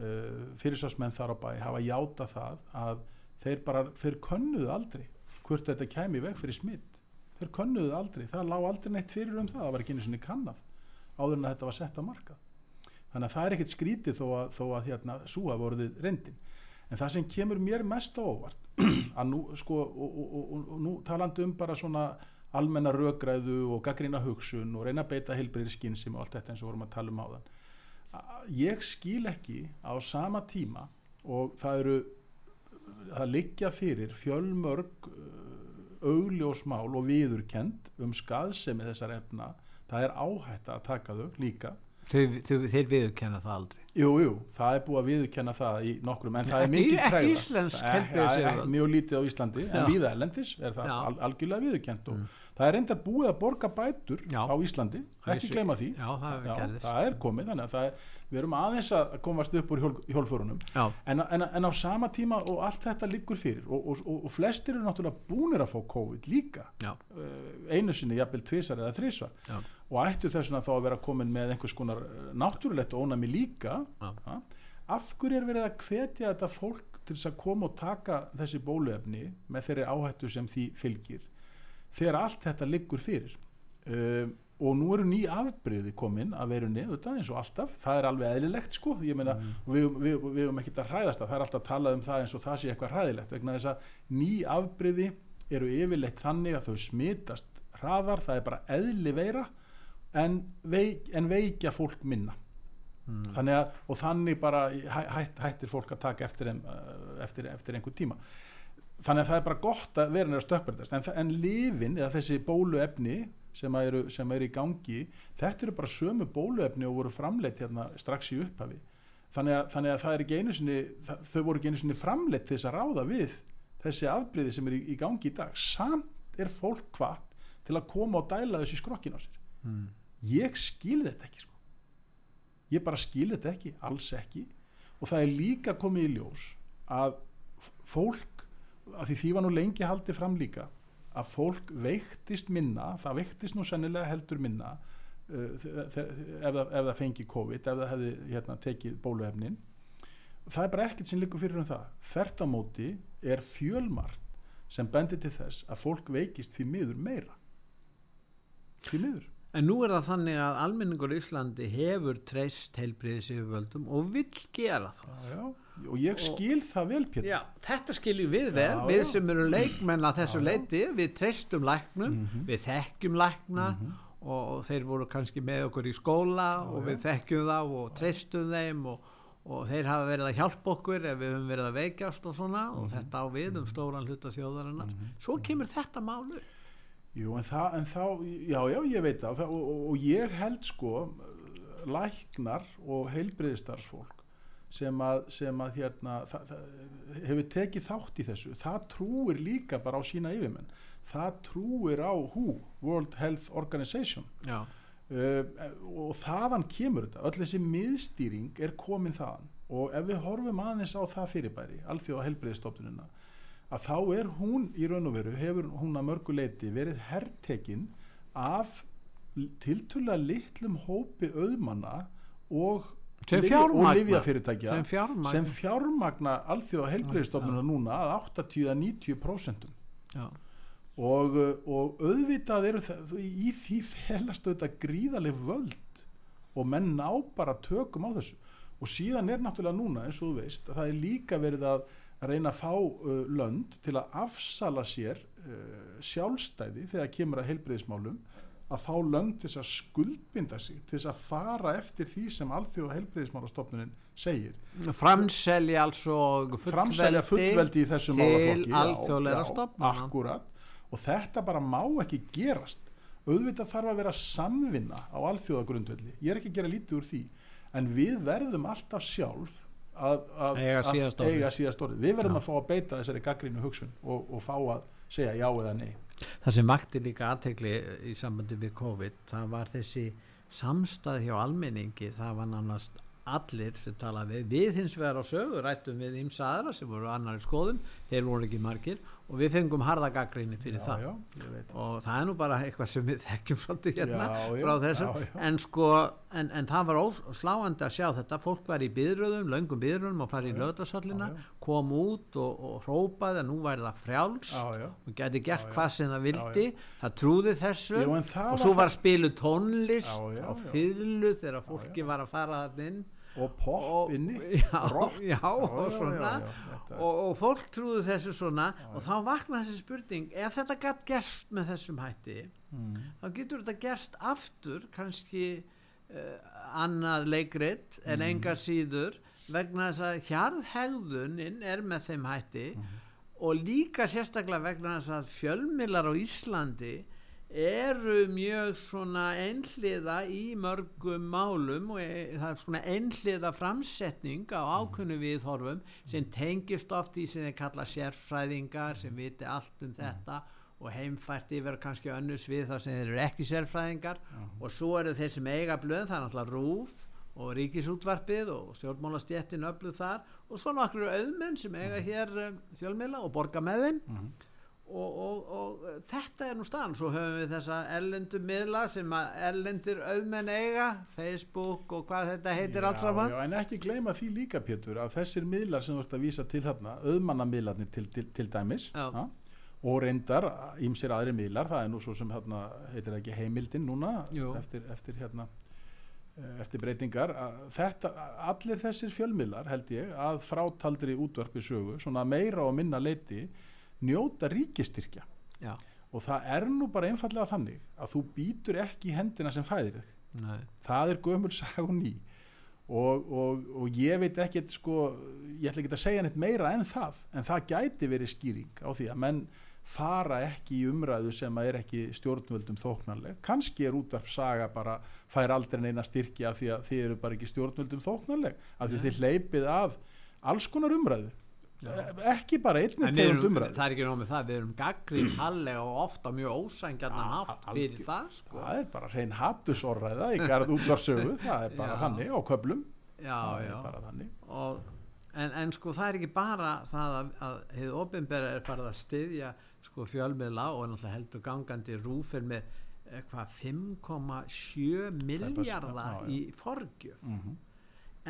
[SPEAKER 2] uh, fyrirsvarsmenn þar á bæ hafa játa það að þeir bara, þeir könnuðu aldrei hvort þetta kæmi veg fyrir smitt þeir könnuðu aldrei, það lág aldrei neitt fyrir um það, það var ekki einu sinni kannad áður en að þetta var sett á markað. Þannig að það er ekkit skrítið þó að, þó að hérna, súa voruðið reyndin en það sem kemur mér mest á óvart að nú sko og, og, og, og nú talandi um bara svona almenna rökræðu og gaggrína hugsun og reyna að beita heilbreyðir skynsum og allt þetta eins og vorum að tala um á þann ég skil ekki á sama tíma og það eru það liggja fyrir fjölmörg augljósmál og viðurkend um skaðsemi þessar efna. Það er áhætta að taka þau líka.
[SPEAKER 1] Þeir, þeir, þeir viðurkenna það aldrei
[SPEAKER 2] Jú, jú, það er búið að viðurkenna það í nokkrum, en það er
[SPEAKER 1] Ekki-
[SPEAKER 2] mikið
[SPEAKER 1] ekki
[SPEAKER 2] tregða.
[SPEAKER 1] íslensk
[SPEAKER 2] eh, Mjög lítið á Íslandi, en víða erlendis er það algjörlega viðurkent og það er reyndar búið að borga bætur
[SPEAKER 1] Já.
[SPEAKER 2] á Íslandi, ekki gleyma því.
[SPEAKER 1] Já, það gerðist.
[SPEAKER 2] það er komið, þannig að er, við erum aðeins að komast upp úr hjól, hjólförunum
[SPEAKER 1] Já,
[SPEAKER 2] en, en, en á sama tíma og allt þetta liggur fyrir og, og, og, og flestir eru náttúrulega búnir að fá COVID líka.
[SPEAKER 1] Já,
[SPEAKER 2] uh, einu sinni jafnvel tvisar eða þrisvar.
[SPEAKER 1] Já,
[SPEAKER 2] og ættu þessuna þá að vera komin með einhvers konar eh, náttúrulegt ónæmi líka.
[SPEAKER 1] Já.
[SPEAKER 2] ha? af hverju er verið að hvetja þetta fólk til þess að koma og taka þessi bóluefni með þeirri áhættu sem því fylgir þegar allt þetta liggur fyrir. Uh, og nú eru ný afbreyði komin að verunni, þetta eins og alltaf. Það er alveg eðlilegt sko. Ég meina, við, við, við höfum ekkert að hræðast það. Það er alltaf að tala um það eins og það sé eitthvað hræðilegt vegna þess að ný afbreyði eru yfirleitt þannig að þau smitast hraðar, það er bara eðli veira en, veik, en veikja fólk minna. Þannig að, og þannig bara hæ, hætt, hættir fólk að taka eftir, uh, eftir, eftir einhver tíma þannig að það er bara gott að vera nýra stökkbreytast. En, en lifin eða þessi bóluefni sem að eru, sem eru í gangi þetta eru bara sömu bóluefni og voru framleitt hérna strax í upphafi. Þannig að, þannig að það er ekki einu sinni það, þau voru ekki einu sinni framleitt til þess að ráða við þessi afbreyði sem er í, í gangi í dag. Samt er fólk hvað til að koma og dæla þessi skrokkin á sér.
[SPEAKER 1] Mm.
[SPEAKER 2] ég skil þetta ekki sko. ég bara skil þetta ekki alls ekki. Og það er líka komið í ljós að fólk að því því var nú lengi haldið fram líka að fólk veiktist minna það veiktist nú sennilega heldur minna uh, ef, það, ef það fengi COVID ef það hefði hérna, tekið bóluefnin það er bara ekkert sem liggur fyrir um það þvert á móti er fjölmart sem bendir til þess að fólk veikist því miður meira því miður
[SPEAKER 1] En nú er það þannig að almenningur í Íslandi hefur treyst heilbriðis yfirvöldum og vill gera það.
[SPEAKER 2] já, já. Og ég skil það vel Pétur
[SPEAKER 1] Já, þetta skiljum við vel,
[SPEAKER 2] Já,
[SPEAKER 1] við
[SPEAKER 2] já.
[SPEAKER 1] sem eru leikmenn að þessu leiti, við treystum læknum,
[SPEAKER 2] Mhm.
[SPEAKER 1] við þekkjum lækna og, og þeir voru kannski með okkur í skóla og við þekkjum þá og treystum þeim og, og þeir hafa verið að hjálpa okkur ef við höfum verið að veikjast og svona og
[SPEAKER 2] Mhm.
[SPEAKER 1] þetta á við um stóran hluta þjóðarinnar. Svo kemur þetta málu.
[SPEAKER 2] Jú, en, það, en þá, já, já, ég veit það og, og, og, og ég held sko læknar og heilbriðistarsfólk sem að, sem að hérna, það, það, hefur tekið þátt í þessu, það trúir líka bara á sína yfirmenn, það trúir á WHO, World Health Organization. Uh, og þaðan kemur þetta, öll þessi miðstýring er komin þaðan. Og ef við horfum aðeins á það fyrirbæri, alþjóða heilbriðistofnunina að þá er hún í raun og veru hefur hún að mörgu leiti verið herrtekin af tiltölulega litlum hópi auðmanna og
[SPEAKER 1] Sem fjármagna. sem fjármagn.
[SPEAKER 2] sem fjármagna alþjóða heilbriðistofnunina núna að 80-90%
[SPEAKER 1] Já,
[SPEAKER 2] og, uh, og auðvitað eru það, í því felast auðvitað gríðaleg völd og menn ná bara tökum á þessu og síðan er náttúrulega núna eins og þú veist að það er líka verið að reyna að fá uh, lönd til að afsala sér uh, sjálfstæði þegar kemur að heilbreyðismálum að fá lönd til þess að skuldbinda sig til þess að fara eftir því sem alþjóða heilbreyðismálastofnunin segir.
[SPEAKER 1] Framselja altså
[SPEAKER 2] framselja fullveldi í þessum
[SPEAKER 1] til
[SPEAKER 2] málaflokki og þetta bara má ekki gerast. Auðvitað þarf að vera samvinna á alþjóðagrundvelli. Ég er ekki að gera lítið úr því. En við verðum alltaf sjálf að, að,
[SPEAKER 1] Eiga
[SPEAKER 2] síðast orðið. við verðum
[SPEAKER 1] Já.
[SPEAKER 2] að fá að beita þessari gaggrínu hugsun og, og fá að segja já eða nei
[SPEAKER 1] Það sem vakti líka aðtegli í sambandi við COVID, það var þessi samstæð hjá almenningi, það var nánast allir sem tala við, við hins vegar á sögu rættum við ímsa aðra sem voru annari skoðum, þeir voru ekki margir og við fengum harða gaggrinni fyrir
[SPEAKER 2] já,
[SPEAKER 1] það.
[SPEAKER 2] já,
[SPEAKER 1] og það er nú bara eitthvað sem við þekkjum svolítið hérna
[SPEAKER 2] Já,
[SPEAKER 1] frá þessum. En, sko, en, en það var sláandi að sjá þetta. Fólk var í byðröðum, löngum byðröðum og farið í
[SPEAKER 2] já.
[SPEAKER 1] kom út og, og hrópaði að nú væri það frjálst
[SPEAKER 2] já, já.
[SPEAKER 1] og geti gert hvað sem það vildi. það trúði þessu. Og svo var spilu tónlist
[SPEAKER 2] já.
[SPEAKER 1] fyllu þegar fólki var að fara það inn
[SPEAKER 2] og pop
[SPEAKER 1] og,
[SPEAKER 2] inni
[SPEAKER 1] já,
[SPEAKER 2] rock.
[SPEAKER 1] já, og
[SPEAKER 2] já,
[SPEAKER 1] svona
[SPEAKER 2] já, já,
[SPEAKER 1] og, og fólk trúðu þessu svona og þá vakna þessi spurning ef þetta gætt gerst með þessum hætti
[SPEAKER 2] Mm.
[SPEAKER 1] þá getur þetta gerst aftur kannski uh, annað leikrit
[SPEAKER 2] Mm.
[SPEAKER 1] en enga síður vegna þess að hjarðhegðunin er með þeim hætti
[SPEAKER 2] Mm.
[SPEAKER 1] og líka sérstaklega vegna þess að fjölmilar á Íslandi eru mjög svona einhliða í mörgum málum og e, það er svona einhliða framsetning á ákunnu viðhorfum sem tengist oft í sem þeir kalla sérfræðingar sem viti allt um þetta og heimfært yfir kannski önnur svið þar sem þeir eru ekki sérfræðingar. Og svo eru þeir sem eiga blöð það er náttúrulega rúf og ríkisútvarpið og stjórnmálastjettin öllu þar. Og svo nokkur auðmenn sem eiga hér um, fjölmiðla og borga með þeim og, og, og þetta er nú staðan svo höfum við þessa erlendu miðla sem að erlendir auðmenn eiga Facebook og hvað þetta heitir allt saman
[SPEAKER 2] já, en ekki gleyma því líka Pétur að þessir miðlar sem þú ert að vísa til þarna auðmannamiðlarnir til, til, til dæmis
[SPEAKER 1] Já.
[SPEAKER 2] ha? og reyndar ímsir aðri miðlar, það er nú svo sem hérna, heitir ekki heimildin núna eftir, eftir hérna eh, eftir breytingar að þetta, allir þessir fjölmiðlar held ég að frátaldri útvarpi sögu svona meira og minna leiti njóta ríkistyrkja
[SPEAKER 1] Já,
[SPEAKER 2] og það er nú bara einfallega þannig að þú býtur ekki í hendina sem fæðir þig. Það er gömul sag og ný og, og, og ég veit ekkert sko, ég ætla ekki að segja neitt meira en það, en það gæti verið skýring á því að menn fara ekki í umræðu sem að er ekki stjórnvöldum þóknarleg, kannski er útvarpsaga bara, fær aldrei neina styrki af því að þið eru bara ekki stjórnvöldum þóknarleg af því
[SPEAKER 1] Nei.
[SPEAKER 2] þið hleypið að alls konar umræðu ekki bara einni
[SPEAKER 1] En við
[SPEAKER 2] tegund
[SPEAKER 1] erum,
[SPEAKER 2] umræðu.
[SPEAKER 1] það er ekki nóg með það, við erum gaggrið hallega og ofta mjög ósængjarnan
[SPEAKER 2] Ja,
[SPEAKER 1] hátt fyrir það sko.
[SPEAKER 2] það er bara hrein hattusorræða í garð útvarsögu, það er bara
[SPEAKER 1] Já.
[SPEAKER 2] þannig á köplum
[SPEAKER 1] Já, já. og, en, en sko það er ekki bara það að, að hefur ofinbæra er farið að styðja sko fjölmiðla og náttúrulega heldur gangandi rúfir með eitthvað 5,7 miljardar í forgjöf.
[SPEAKER 2] Mm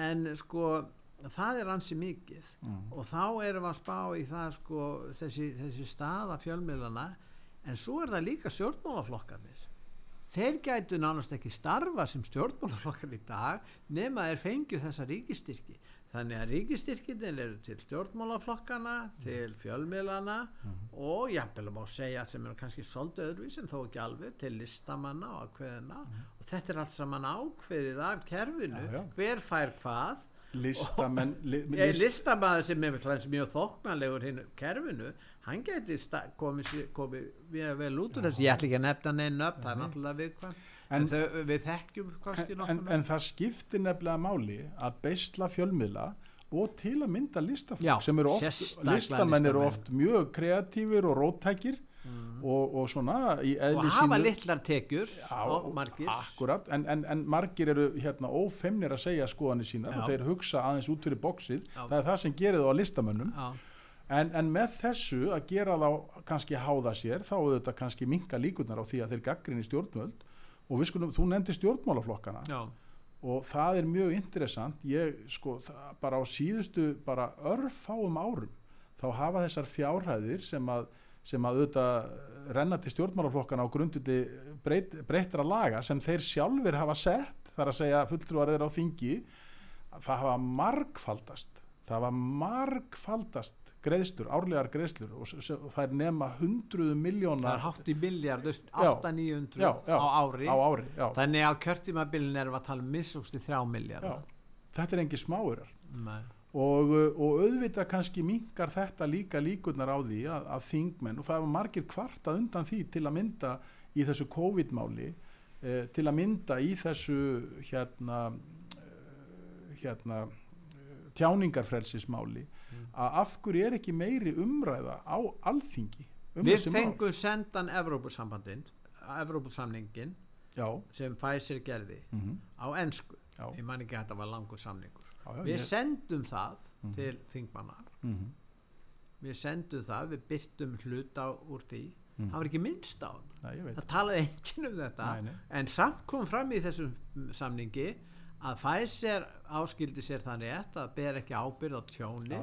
[SPEAKER 1] en sko það er ansi mikið.
[SPEAKER 2] Mm.
[SPEAKER 1] og þá erum við að spá í það sko þessi, þessi staða fjölmiðlana en svo er það líka stjórnmálaflokkarnir. Þeir gætu nánast ekki starfa sem stjórnmálaflokkar í dag nema þeir fengju þessa ríkistyrki þannig að ríkistyrkinir eru til stjórnmálaflokkana til fjölmiðlana og jafnvel má segja sem er kannski svolítið öðruvís en þó ekki alveg til listamanna og ákveðina og þetta er allt saman ákveðið af kerfinu.
[SPEAKER 2] Já, já.
[SPEAKER 1] hver fær hvað
[SPEAKER 2] listamenn li, list,
[SPEAKER 1] listamæður sem er mjög þóknanlegur hinn kerfinu, hann geti komið, mjög vel út úr þessu, ég ætla ekki að nefna neinn upp, það er náttúrulega viðkvæm, en,
[SPEAKER 2] En-
[SPEAKER 1] við þekkjum
[SPEAKER 2] en, en, það skiptir nefnilega máli að beisla fjölmiðla og til að mynda listafólk
[SPEAKER 1] Já,
[SPEAKER 2] sem eru oft, listamenn eru oft mjög kreatífir og róttækir og, og svona í
[SPEAKER 1] og hafa litlar tekjur og margir.
[SPEAKER 2] akkurat, en, en, en margir eru hérna ófemnir að segja skoðanir sína og þeir hugsa aðeins út fyrir bóksið það er það sem gerir þá að listamönnum. En, en með þessu að gera þá kannski háða sér þá auðvitað kannski minka líkurnar á því að þeir gaggrinni stjórnvöld. Og við skulum, þú nefndi stjórnmálaflokkana.
[SPEAKER 1] Já,
[SPEAKER 2] og það er mjög interessant. Ég sko það, bara á síðustu bara örfáum árum þá hafa þessar fjárhæðir sem að sem að auðvitað renna til stjórnmálaflokkana á grunduti breyt, breytra laga sem þeir sjálfur hafa sett þar að segja fulltrúar er á þingi það hafa margfaldast það hafa margfaldast greiðslur, árlegar greiðslur og, og það er nema hundruðu
[SPEAKER 1] það
[SPEAKER 2] miljóna
[SPEAKER 1] er hátt í miljard,
[SPEAKER 2] Já.
[SPEAKER 1] 8-900
[SPEAKER 2] já, já,
[SPEAKER 1] á ári,
[SPEAKER 2] á ári
[SPEAKER 1] þannig að kjörtímabilin við að tala um missústi 3 miljard.
[SPEAKER 2] Þetta er engi smáurar
[SPEAKER 1] Nei.
[SPEAKER 2] Og, uh, og auðvitað kannski minkar þetta líka líkurnar á því að, að þingmenn og það var margir kvartað undan því til að mynda í þessu COVID-máli eh, til að mynda í þessu hérna eh, hérna eh, tjáningarfrelsismáli að af hverju er ekki meiri umræða á alþingi um
[SPEAKER 1] við fengum sendan Evrópusambandin Evrópusamningin
[SPEAKER 2] já,
[SPEAKER 1] sem Pfizer gerði
[SPEAKER 2] mm
[SPEAKER 1] á ensku.
[SPEAKER 2] Já,
[SPEAKER 1] ég man ekki að þetta var langur samningur
[SPEAKER 2] já,
[SPEAKER 1] við
[SPEAKER 2] ég,
[SPEAKER 1] sendum það
[SPEAKER 2] Mhm.
[SPEAKER 1] til þingmannar
[SPEAKER 2] mm
[SPEAKER 1] við sendum það, við byrstum hluta úr því.
[SPEAKER 2] Mhm.
[SPEAKER 1] það var ekki minnst á
[SPEAKER 2] veit
[SPEAKER 1] það talaði enginn um þetta.
[SPEAKER 2] Nei, nei.
[SPEAKER 1] en samt kom fram í þessum samningi að Pfizer áskildi sér þannig rétt að ber ekki ábyrð á tjóni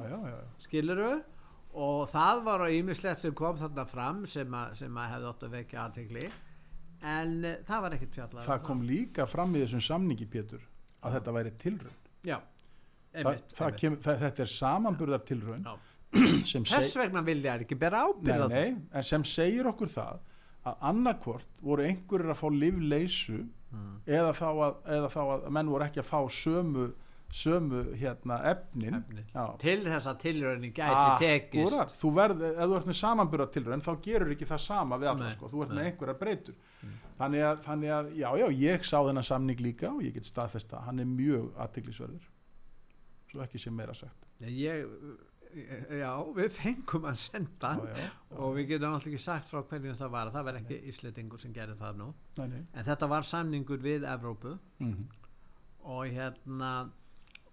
[SPEAKER 1] skiluru og það var á ímislegt sem kom þarna fram sem að, sem að hefði átt að vekja aðtegli en uh, það var ekkert fjallað
[SPEAKER 2] það kom líka fram í þessum samningi Pétur að þetta væri tilraun.
[SPEAKER 1] Já, einmitt,
[SPEAKER 2] það
[SPEAKER 1] einmitt.
[SPEAKER 2] kem, það, þetta er samanburðar tilraun
[SPEAKER 1] Já.
[SPEAKER 2] sem
[SPEAKER 1] þess vegna vilja þær ekki bera ábyrð á
[SPEAKER 2] nei, nei, en sem segir okkur það að annarkvort voru einhverjir að fá livleysu
[SPEAKER 1] Mm.
[SPEAKER 2] eða, þá að, eða þá að menn voru ekki að fá sömu, sömu hérna, efnin,
[SPEAKER 1] Efnin. Til þess að tilraunin gæti tekist
[SPEAKER 2] Akkúrat, þú verð, ef þú ert með samanburðar tilraun þá gerur ekki það sama við alla sko, þú ert með
[SPEAKER 1] nei.
[SPEAKER 2] einhverjar breytur þannig, að, þannig að, já, já, ég sá þennan samning líka og ég get staðfest að hann er mjög aðtiklisverður svo ekki sé meira sagt.
[SPEAKER 1] Ég, já, við fengum að senda
[SPEAKER 2] já, já,
[SPEAKER 1] og við getum alltaf ekki sagt frá hvernig það var. Það var ekki Íslandingur sem gerði það nú.
[SPEAKER 2] Nei, nei.
[SPEAKER 1] en þetta var samningur við Evrópu.
[SPEAKER 2] Mm
[SPEAKER 1] og hérna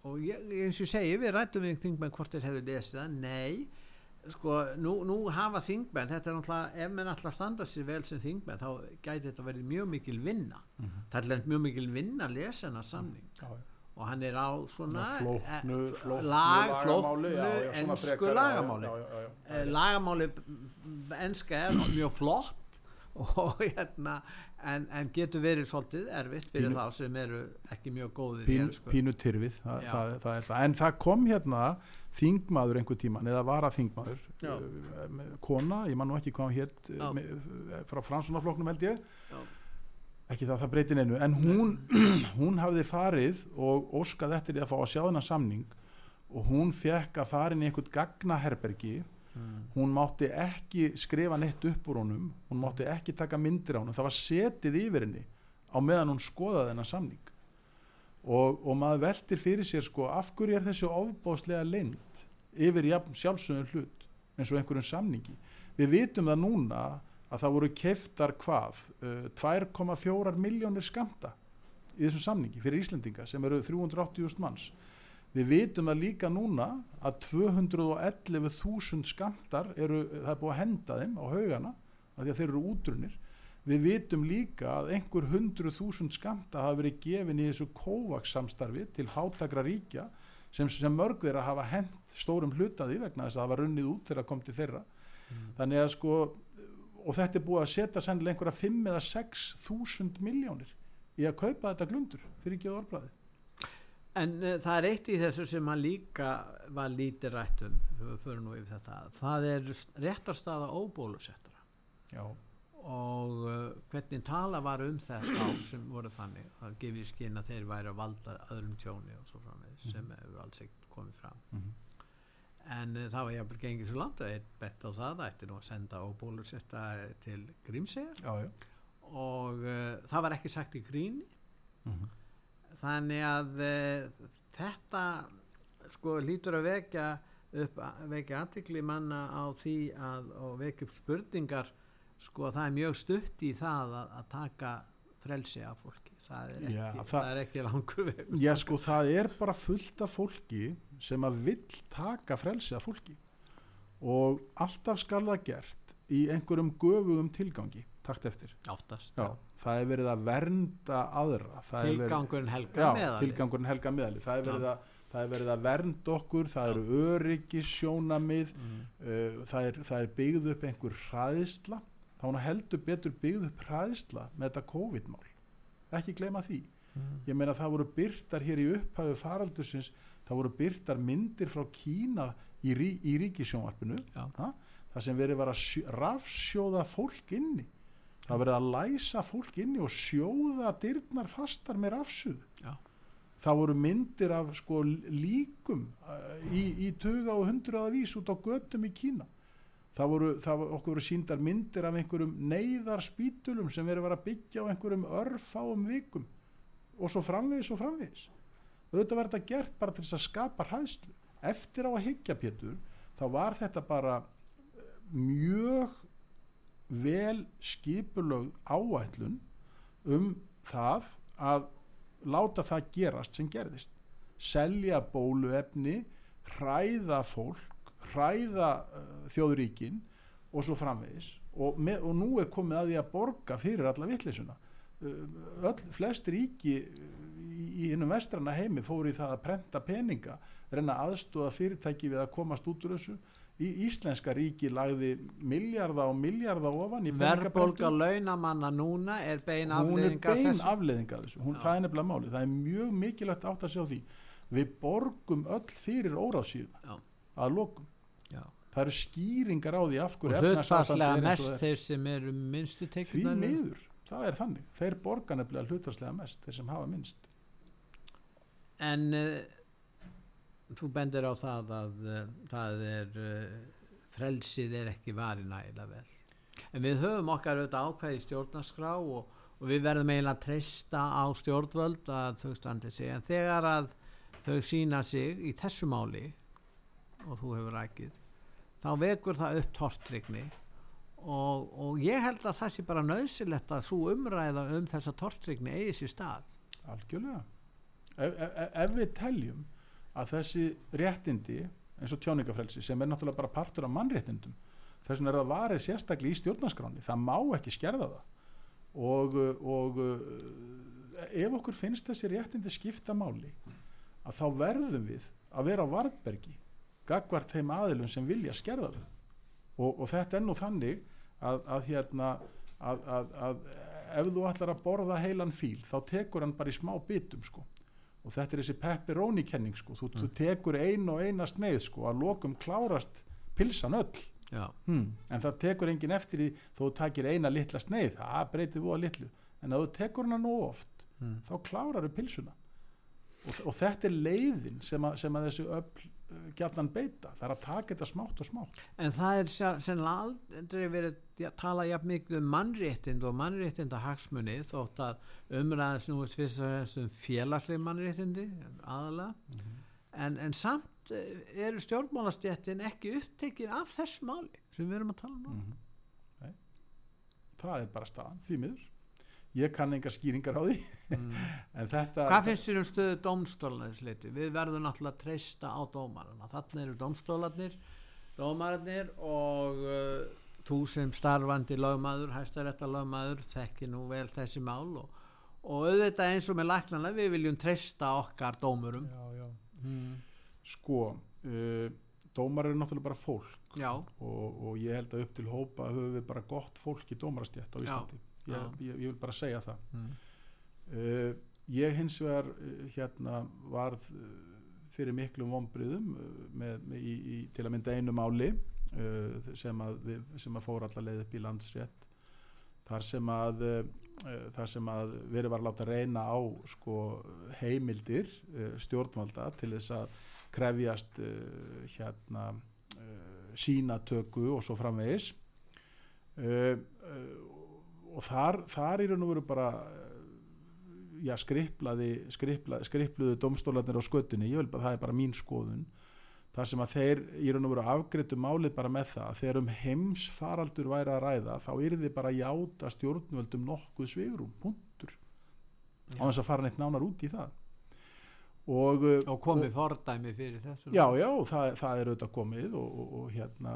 [SPEAKER 1] og ég, eins og segi, við rættum við þingmenn hvort þeir hefur lesið það, nei sko, nú, nú hafa þingmenn þetta er náttúrulega, ef menn alltaf standa sér vel sem þingmenn, þá gæti þetta verið mjög mikil vinna, það er mjög mikil vinna að lesa hennar samning.
[SPEAKER 2] Já, já.
[SPEAKER 1] Og hann er á svona
[SPEAKER 2] flóknu,
[SPEAKER 1] eh,
[SPEAKER 2] flóknu
[SPEAKER 1] lag, flóknu
[SPEAKER 2] já,
[SPEAKER 1] lagamáli. Eh, lagamáli enska er mjög flott og hérna en, en getur verið svolítið erfitt fyrir
[SPEAKER 2] Pínu-
[SPEAKER 1] þá sem eru ekki mjög góðir í
[SPEAKER 2] Pín,
[SPEAKER 1] ensku
[SPEAKER 2] pínu tyrfið það, það, það en það kom hérna þingmaður einhver tíman eða var að þingmaður
[SPEAKER 1] Já.
[SPEAKER 2] með kona, ég man nú ekki hvað uh, frá fransunarflokknum held ég
[SPEAKER 1] Já.
[SPEAKER 2] Ekki það, það breytir neinu. En hún, hún hafði farið og óskað eftir því að fá að sjá þennan samning og hún fekk að fara inn í einhvern gagnaherbergi.
[SPEAKER 1] Mm.
[SPEAKER 2] hún mátti ekki skrifa neitt upp úr honum hún mátti ekki taka myndir á honum. Það var setið yfir henni á meðan hún skoðaði þennan samning. Og, og maður veltir fyrir sér sko af hverju er þessu ofbáslega lind yfir sjálfsögum hlut eins og einhverjum samningi? Við vitum það núna að það voru keiftar hvað? Uh, 2,4 miljónir skamta í þessum samningi fyrir Íslendinga sem eru 380.000 manns. Við vitum það líka núna að 211.000 skamtar eru, það er búið að henda þeim á haugana af því að þeir eru útrunir. Við vitum líka að einhver hundru þúsund skamta hafa verið gefin í þessu COVAX samstarfi til fátakra ríkja sem, sem mörg þeirra hafa hent stórum hlutaði vegna þess að það var runnið út þegar það kom til þeirra. Þannig að sko og þetta er búið að setja sennilega einhverja 5 eða 6 þúsund miljónir í að kaupa þetta glundur fyrir ekki að orðblæði
[SPEAKER 1] En uh, það er eitt í þessu sem hann líka var lítið rætt um, við förum nú yfir þetta, það er réttarstaða óbólusettara
[SPEAKER 2] já,
[SPEAKER 1] og uh, hvernig tala var um þetta sem voru þannig að gefa í skinn að þeir væri að valda öðrum tjóni og svo framvegis sem hefur alls ekkert komið fram.
[SPEAKER 2] Mhm.
[SPEAKER 1] En uh, það var jafnvel gengið svo langt að eitt bett á það, það ætti nú að senda óbólusetta til Grímseyjar
[SPEAKER 2] já, já.
[SPEAKER 1] og uh, það var ekki sagt í gríni
[SPEAKER 2] Mhm.
[SPEAKER 1] þannig að uh, þetta sko lítur að vekja upp vekja aðtikli manna á því að og vekja upp spurningar sko það er mjög stutt í það að, að taka frelsi af fólki það er ekki,
[SPEAKER 2] Já,
[SPEAKER 1] það,
[SPEAKER 2] það-
[SPEAKER 1] er ekki langur veg
[SPEAKER 2] Já sko það er bara fullt af fólki sem að vill taka frelsi af fólki og alltaf skal það gert í einhverjum göfugum tilgangi takt eftir.
[SPEAKER 1] áttast
[SPEAKER 2] Já, það er verið að vernda aðra.
[SPEAKER 1] Tilgangurinn helga
[SPEAKER 2] Já,
[SPEAKER 1] meðalið
[SPEAKER 2] tilgangurinn helga meðali. Það er verið að það er verið að vernda okkur, það eru öryggissjónamið,
[SPEAKER 1] mm.
[SPEAKER 2] uh, það, er, það er byggð upp einhver hraðisla, þá heldur betur byggð upp hraðisla með þetta COVID-mál. Ekki gleyma því.
[SPEAKER 1] Mm.
[SPEAKER 2] Ég meina það voru byrtar hér í upphæfu faraldursins, það voru byrtar myndir frá Kína í, rí, í ríkisjónvarpinu, það sem verið var að sjö, rafsjóða fólk inni. Það verið að læsa fólk inni og sjóða dyrnar fastar með rafsuð.
[SPEAKER 1] Já.
[SPEAKER 2] Það voru myndir af sko líkum uh, í, í tuga og hundraða vís út á götum í Kína. Það voru, það voru okkur voru síndar myndir af einhverjum neyðar spítulum sem verið var að byggja á einhverjum örfáum vikum og svo framvegis og framvegis. Auðvitað þetta gert bara til þess að skapa hræðslu. Eftir á að higgja Pétur þá var þetta bara eh, mjög vel skipulögð áætlun um það að láta það gerast sem gerðist. Selja bóluefni hræða fólk hræða uh, þjóðuríkin og svo framvegis. Og, með, og nú er komið að því að borga fyrir alla vittlisuna uh, öll, flest ríki í hinnum vestrana heimi fóru í það að prenta peninga reyna aðstóða fyrirtæki við að komast út úr þessu. Í Íslenska ríki lagði miljarda og miljarda ofan í
[SPEAKER 1] verðbólga launamanna núna er bein afleðinga
[SPEAKER 2] hún er bein afleðinga þessu. Hún, það er nefnilega máli, það er mjög mikilvægt átt að sjá því. Við borgum öll fyrir óráðsíðuna að lokum. Já. það eru skýringar á því af hverju
[SPEAKER 1] og hlutvarslega mest þeir sem eru minnstu
[SPEAKER 2] teikunar því miður, það er þannig. Þeir borga nefnilega hlutvarslega mest þeir sem hafa minnst
[SPEAKER 1] en uh, þú bendir á það að uh, það er uh, frelsið er ekki varið nægilega vel. En við höfum okkar auðvitað ákvæði stjórnarskrá og, og við verðum eiginlega að treysta á stjórnvöld að þau standi sig. En þegar að þau sína sig í þessu máli og þú hefur rækið þá vekur það upp tortrygni og, og ég held að það sé bara nöðsilegt að svo umræða um þessa tortrygni eigi sér stað.
[SPEAKER 2] Algjörlega ef, ef, ef við teljum að þessi réttindi eins og tjáningafrelsi sem er náttúrulega bara partur af mannréttindum þess vegna er það varið sérstaklega í stjórnarskráni það má ekki skerða það. Og, og ef okkur finnst þessi réttindi skipta máli að þá verðum við að vera á vartbergi gagvart þeim aðilum sem vilja skerða þau. Og, og þetta er nú þannig að, að hérna að, að ef þú ætlar að borða heilan fíl þá tekur hann bara í smá bitum sko og þetta er þessi pepperoni kenning sko. þú, mm. þú tekur ein og eina sneið sko, að lokum klárast pilsan öll hmm. en það tekur engin eftir því þó þú takir eina litla sneið það breytir þú að litlu en að þú tekur hana nú oft mm. þá klárar þau pilsuna og, og þetta er leiðin sem að, sem að þessu öll gætnan beita, það er að taka þetta smátt og smátt.
[SPEAKER 1] En það er sennilega aldrei verið að tala jafn mikið um mannréttind og mannréttinda hagsmunni þótt að umræðast nú fyrst og fremst um félagsleg mannréttindi aðalega mm -hmm. en, en samt eh, eru stjórnmálastjættin ekki upptekið af þess máli sem við erum að tala um mm -hmm.
[SPEAKER 2] Það er bara staðan, því miður ég kann enga skýringar á því mm. þetta,
[SPEAKER 1] Hvað finnst þér um stöðu domstólarna þessu leiti? Við verðum náttúrulega að treysta á dómarana þannig eru domstólarnir dómararnir og uh, þú sem starfandi lögmaður, hæstarétta lögmaður þekki nú vel þessi mál og, og auðvitað eins og með læknanlega við viljum treysta okkar dómurum
[SPEAKER 2] já, já. Mm. Sko uh, dómar eru náttúrulega bara fólk og, og ég held að upp til hópa höfum við bara gott fólk í dómarastjætt á Íslandi já ég, ég, ég vil bara segja það. Mm. uh, ég hins vegar uh, hérna varð uh, fyrir miklum vonbriðum með, með, í, í, til að mynda einu máli sem að, við, sem að fór allar leið upp í landsrétt þar sem að þar sem að verið var að láta reyna á sko, heimildir stjórnvalda til þess að krefjast hérna sínatöku og svo framvegis. Og þar, þar í raun og veru bara já, skriplaði, skriplaði skripluðu domstólarnir á skötunni. Ég vil bara, það er bara mín skoðun. Þar sem að þeir í raun og veru afgriðtu málið bara með það, þegar um heimsfaraldur væri að ræða, þá er þið bara játa stjórnvöldum nokkuð svigrum punktur, á þess að fara neitt nánar út í það.
[SPEAKER 1] Og, og komið fordæmi fyrir þessu.
[SPEAKER 2] Já, já, það, það er auðvitað komið og, og, og hérna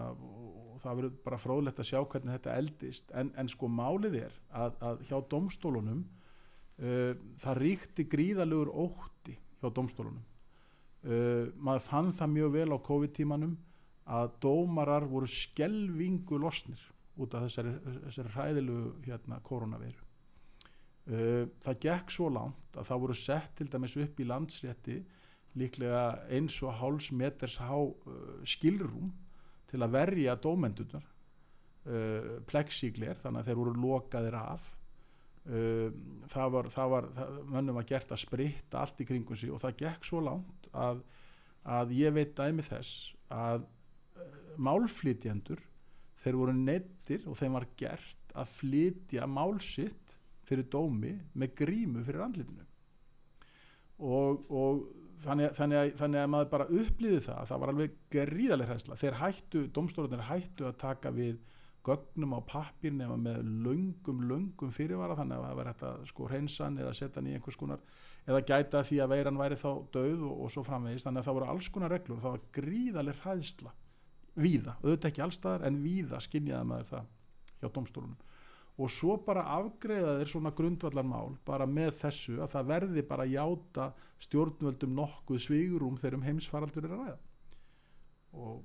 [SPEAKER 2] og það verður bara fróðlegt að sjá hvernig þetta eldist. En, en sko málið er að, að hjá domstólunum uh, það ríkti gríðalegur ótti hjá domstólunum uh, maður fann það mjög vel á COVID-tímanum að dómarar voru skelvingu losnir út af þessari, þessari hræðilegu hérna koronaviru uh, það gekk svo langt að það voru sett til dæmis upp í landsrétti líklega eins og háls meters há uh, skilrum til að verja dómendunar uh, plexígler þannig að þeir voru lokaðir af. Uh, það var, það var það, mönnum var gert að spritta allt í kringum sig og það gekk svo langt að, að ég veit dæmi þess að uh, málflytjendur þeir voru neittir og þeim var gert að flytja málsitt fyrir dómi með grímu fyrir andlitinu. Og, og þannig, þannig, að, þannig að maður bara upplýði það það var alveg gríðaleg hræðsla. Þeir hættu, domstórunir hættu að taka við gögnum á pappir nema með löngum, löngum fyrirvara þannig að það var hægt að sko hreinsan eða setja hann í einhvers konar eða gæta því að veiran væri þá döð og, og svo framvegist þannig að það voru alls konar reglur það var gríðaleg hræðsla víða, auðvitað ekki allstaðar en víða skinjaði maður það hjá domstólunum og svo bara afgreða þeir svona grundvallarmál bara með þessu að það verði bara játa stjórnvöldum nokkuð svigurum þegar um heimsfaraldur er að ræða. Og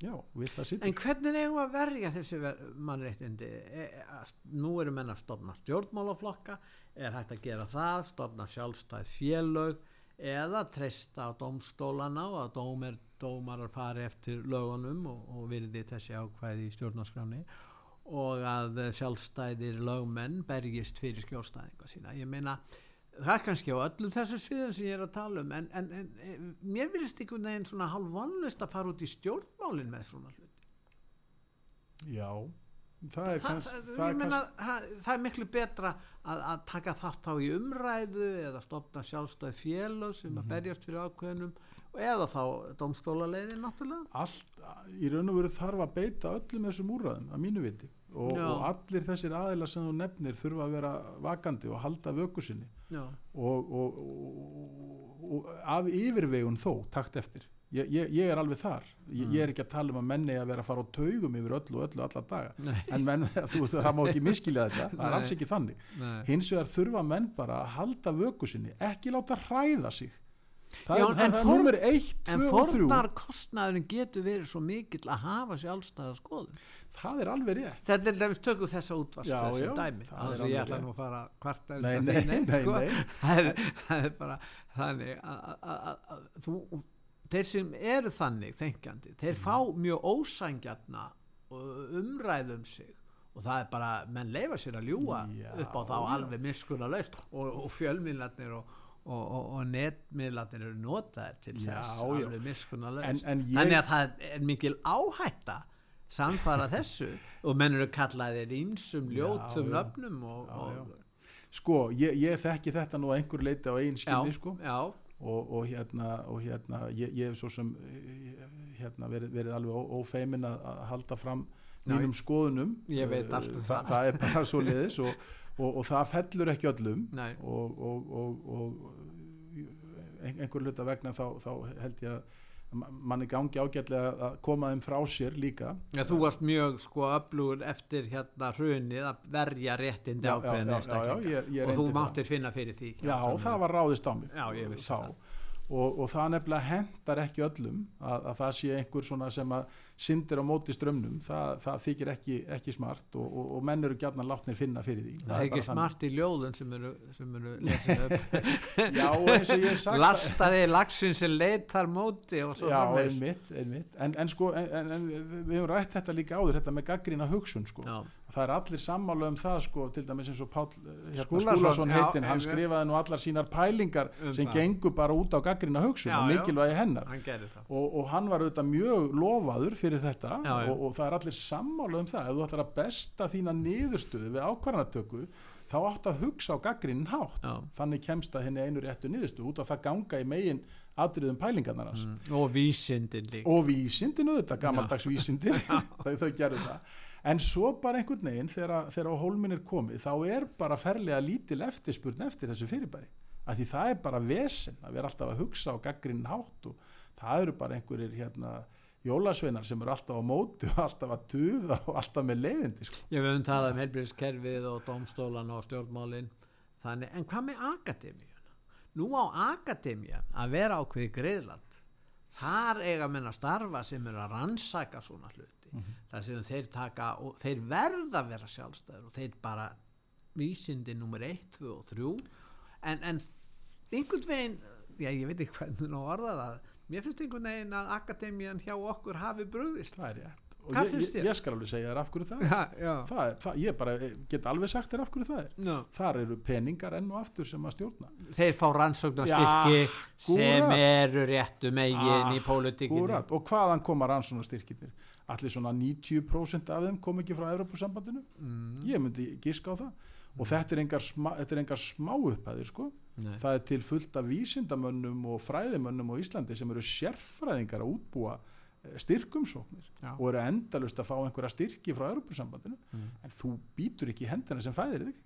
[SPEAKER 2] já, við það sittum
[SPEAKER 1] En hvernig eigum að verja þessi mannréttindi? E, e, nú eru menn að stofna stjórnmálaflokka, er hægt að gera það, stofna sjálfstæð félög eða treysta á domstólana og að dómar, dómarar fari eftir lögunum og, og virði þessi ákvæði í stjórnarskráni og að sjálfstæðir lögmenn bergist fyrir skjórnstæðinga sína ég meina það er kannski á öllum þessu sviðum sem ég er að tala um en, en, en mér vilist einhvern veginn svona halv vonlist að fara út í stjórnmálin með svona hluti
[SPEAKER 2] já það er, kanns,
[SPEAKER 1] það,
[SPEAKER 2] það er,
[SPEAKER 1] meina, það, það er miklu betra að, að taka þátt á í umræðu eða stopna sjálfstæði félag sem að
[SPEAKER 2] Mhm.
[SPEAKER 1] berjast fyrir ákveðnum eða þá domstólaleiðin náttúrulega.
[SPEAKER 2] Allt í raun og veru þarf að beita öllum þessum úrræðum að mínu viti. Og, og allir þessir aðilar sem þú nefnir þurfa að vera vakandi og halda vöku sinni.
[SPEAKER 1] Já,
[SPEAKER 2] og, og, og, af yfirvegun þó takt eftir. Ég, ég, ég er alveg þar. Ég, ég er ekki að tala um að menni að vera að fara á taugum yfir öllu og öllu alla daga.
[SPEAKER 1] Nei,
[SPEAKER 2] en menn, þú, það má ekki miskilja þetta. Það er
[SPEAKER 1] Nei.
[SPEAKER 2] alls ekki þannig.
[SPEAKER 1] Nei.
[SPEAKER 2] hins vegar þurfa menn bara að halda vöku sinni ekki láta hræða sig það,
[SPEAKER 1] Já,
[SPEAKER 2] er- það,
[SPEAKER 1] en
[SPEAKER 2] er nummer 1,
[SPEAKER 1] En
[SPEAKER 2] 2 og 3
[SPEAKER 1] fornar kostnaðurinn getur verið svo mikill að hafa sjálfstæða skoðun.
[SPEAKER 2] það er alveg rétt
[SPEAKER 1] Þetta er dæmis tökum þessa útvast þessi dæmi.
[SPEAKER 2] það
[SPEAKER 1] Þannig að ég ætla nú að fara kvarta
[SPEAKER 2] Nei, nei,
[SPEAKER 1] því,
[SPEAKER 2] nei,
[SPEAKER 1] sko.
[SPEAKER 2] nei.
[SPEAKER 1] Það, er, það er bara þannig að, að, að, að þú, þeir sem eru þannig þengjandi, þeir fá mjög ósangjarna umræðum sig og það er bara, menn leifa sér að ljúa upp á þá alveg miskunna laust og, fjölmiðlarnir og, og, og, og netmiðlarnir eru notaðir til
[SPEAKER 2] Já,
[SPEAKER 1] þess alveg
[SPEAKER 2] ég-
[SPEAKER 1] þannig að það er mikil áhætta samfara þessu og menn eru kallaðir ímsum ljótum
[SPEAKER 2] já.
[SPEAKER 1] nöfnum og,
[SPEAKER 2] Já, sko, ég, ég þekki þetta nú að einhver leiti á eigin skinni
[SPEAKER 1] já,
[SPEAKER 2] sko.
[SPEAKER 1] já,
[SPEAKER 2] og, og hérna, og hérna ég, ég hef svo sem eh, hérna, verið, verið alveg ófeimin að halda fram Mínum skoðunum.
[SPEAKER 1] Ég veit
[SPEAKER 2] Eh,
[SPEAKER 1] allt um
[SPEAKER 2] Þa,
[SPEAKER 1] það.
[SPEAKER 2] það er bara svo liðis og, og, og það fellur ekki öllum. Og, og, og, og ein- einhver hluta vegna þá, þá held ég að ma- manni gangi ágætlega að koma þeim frá sér líka.
[SPEAKER 1] Já, þú varst mjög sko öflugur eftir hérna hrunið að verja réttindi ákveðin og þú
[SPEAKER 2] reyndi það.
[SPEAKER 1] máttir finna fyrir því.
[SPEAKER 2] Já, það var ráðist á mig.
[SPEAKER 1] Já,
[SPEAKER 2] þá.
[SPEAKER 1] Það.
[SPEAKER 2] Og, og það nefnilega hendar ekki öllum að, að það sé einhver svona sem að syndir á móti strömmnum, það, það þykir ekki, ekki smart og, og, og menn eru gjarnan látnir finna fyrir því.
[SPEAKER 1] það er
[SPEAKER 2] bara
[SPEAKER 1] ekki
[SPEAKER 2] þannig.
[SPEAKER 1] smart í ljóðun sem eru, sem eru
[SPEAKER 2] Já, og eins og ég hef sagt
[SPEAKER 1] lastaði lagsin sem leitar móti og svo
[SPEAKER 2] Já, einmitt, einmitt. En, en sko, en, en, við hefum rætt þetta líka áður, þetta með gaggrína hugsun sko.
[SPEAKER 1] Já,
[SPEAKER 2] Það er allir sammála um það sko, til dæmis eins og Páll hérna,
[SPEAKER 1] Skúlason,
[SPEAKER 2] Skúlason
[SPEAKER 1] já,
[SPEAKER 2] heitinn, hann skrifaði nú allar sínar pælingar
[SPEAKER 1] Um
[SPEAKER 2] sem
[SPEAKER 1] það.
[SPEAKER 2] gengur bara út á gaggrína hugsun og mikilvægi hennar. og, og hann var auðvitað mjög lofaður fyrir þetta
[SPEAKER 1] Já.
[SPEAKER 2] Og, og það er allir sammála um það ef þú ætlar að besta þína niðurstöðu við ákvarðanatöku þá átt að hugsa á gaggrinin hátt
[SPEAKER 1] Já.
[SPEAKER 2] þannig kemst að henni einu réttu niðurstöðu út af það ganga í megin atriðum pælingarnar hans
[SPEAKER 1] mm. og vísindin líka
[SPEAKER 2] og vísindin auðvitað, gammaldags vísindi þau, þau gerðu það en svo bara einhvern veginn þegar, þegar á hólminn er komið þá er bara ferlega lítil eftirspurn eftir þessu fyrirbæri af því það er bara vesen að vera alltaf að hugsa á gaggrinn hátt og það eru bara einhverjir hérna jólasveinar sem eru alltaf á móti og alltaf að tuða og alltaf með leiðindi sko.
[SPEAKER 1] Ég við höfum talað um helbriðskerfið og domstólan og stjórnmálin þannig, en hvað með akademíun? Nú á akademían að vera ákveði greiðland þar eiga menn að starfa sem eru að rannsaka svona hluti þar sem þeir taka og þeir verða að vera sjálfstæður og þeir bara vísindi nummer 1, 2 og 3 en, en einhvern veginn já ég veit ekki hvernig nú orða það mér finnst einhvern veginn að akademían hjá okkur hafi brugðist.
[SPEAKER 2] Það er rétt. Og ég, ég, ég skal alveg segja þér af hverju það er.
[SPEAKER 1] Já, já,
[SPEAKER 2] það er, það, ég bara get alveg sagt þér af hverju það er.
[SPEAKER 1] Já.
[SPEAKER 2] þar eru peningar enn og aftur sem að stjórna.
[SPEAKER 1] Þeir fá rannsóknarstyrki sem eru réttu megin í pólitíkinu
[SPEAKER 2] Akkurat, og hvaðan koma rannsóknarstyrkinir allir svona 90% af þeim kom ekki frá Evropasambandinu
[SPEAKER 1] mm.
[SPEAKER 2] ég myndi giska á það og þetta er engar, er engar smá upphæðir sko
[SPEAKER 1] Nei.
[SPEAKER 2] það er til fullt af vísindamönnum og fræðimönnum á Íslandi sem eru sérfræðingar að útbúa eh, styrkumsóknir
[SPEAKER 1] Já.
[SPEAKER 2] og eru endalust að fá einhverja styrki frá Europasambandinu
[SPEAKER 1] Mm.
[SPEAKER 2] en þú býtur ekki hendina sem fæðir þig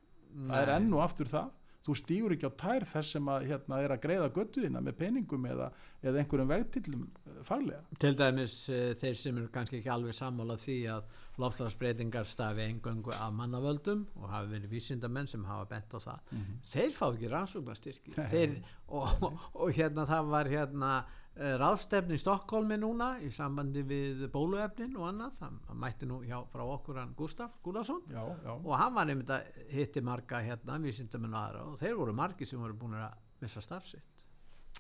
[SPEAKER 2] það er
[SPEAKER 1] Nei.
[SPEAKER 2] enn og aftur það þú stýgur ekki á tær þess sem að hérna, er að greiða göttuðina með peningum eða, eða einhverjum vegtillum eh, farlega
[SPEAKER 1] Til dæmis uh, þeir sem eru kannski ekki alveg sammála því að loftslagsbreytingar stafi engöngu af mannavöldum og hafi verið vísindamenn sem hafa bent á það. Þeir fá ekki rannsóknarstyrki. Þeir, og, og, og hérna það var hérna ráðstefni í Stokkólmi núna í sambandi við bóluefnin og annað. Það mætti nú hjá, frá okkur hann Gustaf Skúlason
[SPEAKER 2] já, já,
[SPEAKER 1] og hann var einmitt að hitti marga hérna vísindamenn og aðra og þeir voru margi sem voru búin að missa starfsitt.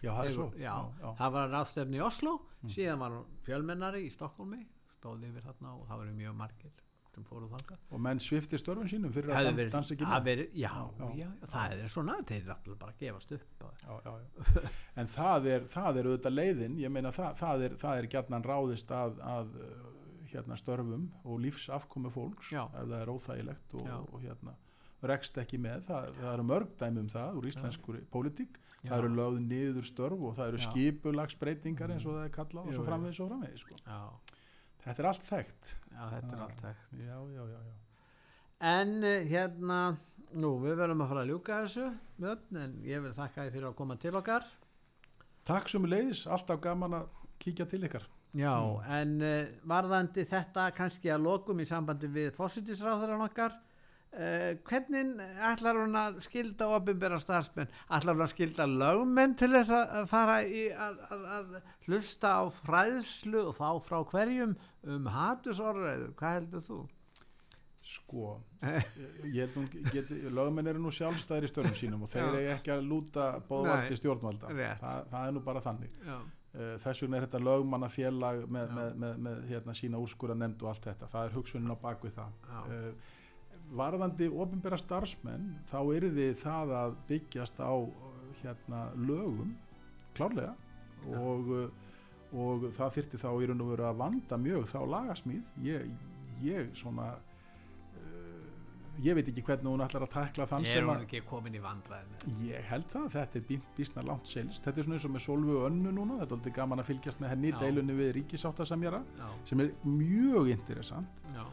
[SPEAKER 2] já, það er svo.
[SPEAKER 1] já, það var ráðstefni í Oslo síðan var fjölmennari í Stokkólmi stóði yfir þarna og það voru mjög margir sem fóru þangað
[SPEAKER 2] og menn svifti störfum sínum fyrir að
[SPEAKER 1] verið-
[SPEAKER 2] dansa ekki með.
[SPEAKER 1] verið, já,
[SPEAKER 2] Já,
[SPEAKER 1] já,
[SPEAKER 2] já.
[SPEAKER 1] það er svona þeir bara gefast upp á-
[SPEAKER 2] já, já, já. en það er, það er auðvitað leiðin. Ég meina það, það er, það er gætnan ráðist að, að uh, hérna störfum og lífsafkomi fólks ef það er óþægilegt og, og hérna rekst ekki með, það, það eru mörg dæmi um það úr íslenskur pólitík. Það eru lögð niður störf og það eru.
[SPEAKER 1] Mm.
[SPEAKER 2] skipulagsbreytingar eins og það er kallað og svo framvegis og framvegis sko.
[SPEAKER 1] já,
[SPEAKER 2] þetta er allt þekkt.
[SPEAKER 1] Já, þetta er allt hægt
[SPEAKER 2] já, já, já, já.
[SPEAKER 1] en eh, hérna nú, við verðum að fara að ljúka þessu Björn, en ég vil þakka þið fyrir að koma til okkar.
[SPEAKER 2] Takk sem leiðis, alltaf gaman að kíkja til ykkar.
[SPEAKER 1] Já, en uh, varðandi þetta kannski að lokum í sambandi við fósitisráðurinn okkar uh, hvernig ætlar hún að skilda ofinbera starfsmenn? Ætlar hún að skilda lögmenn til þess að að fara í að, að, að hlusta á fræðslu og þá frá hverjum um hatusorðræðu? Hvað heldur þú?
[SPEAKER 2] Sko, ég held hún geti, lögmenn eru nú sjálfstæðir í störfum sínum og þeir eru ekki að lúta bóðvaldi stjórnvalda. Þa, það er nú bara þannig.
[SPEAKER 1] Já,
[SPEAKER 2] Eh, Þess vegna er þetta lögmannafélag með, með, með, með hérna, sína úrskura nefnd og allt þetta. Það er hugsunin á bakvið það.
[SPEAKER 1] Já.
[SPEAKER 2] Eh, Varðandi ofinbera starfsmenn, þá eru þið það að byggjast á eh, hérna, lögum, klárlega,
[SPEAKER 1] Já.
[SPEAKER 2] og, eh, og það þyrfti þá í raun og veru að vanda mjög þá lagasmíð. Ég, ég svona, uh, ég veit ekki hvernig hún ætlar að tekla þann
[SPEAKER 1] ég er hún ekki komin í vandræðinu.
[SPEAKER 2] Ég held það, þetta er bí- býsna langt selist. Þetta er svona eins og með Solvu og Önnu núna, þetta er aldrei gaman að fylgjast með henni í deilunni við ríkisáttasamjara sem er mjög interessant.
[SPEAKER 1] já.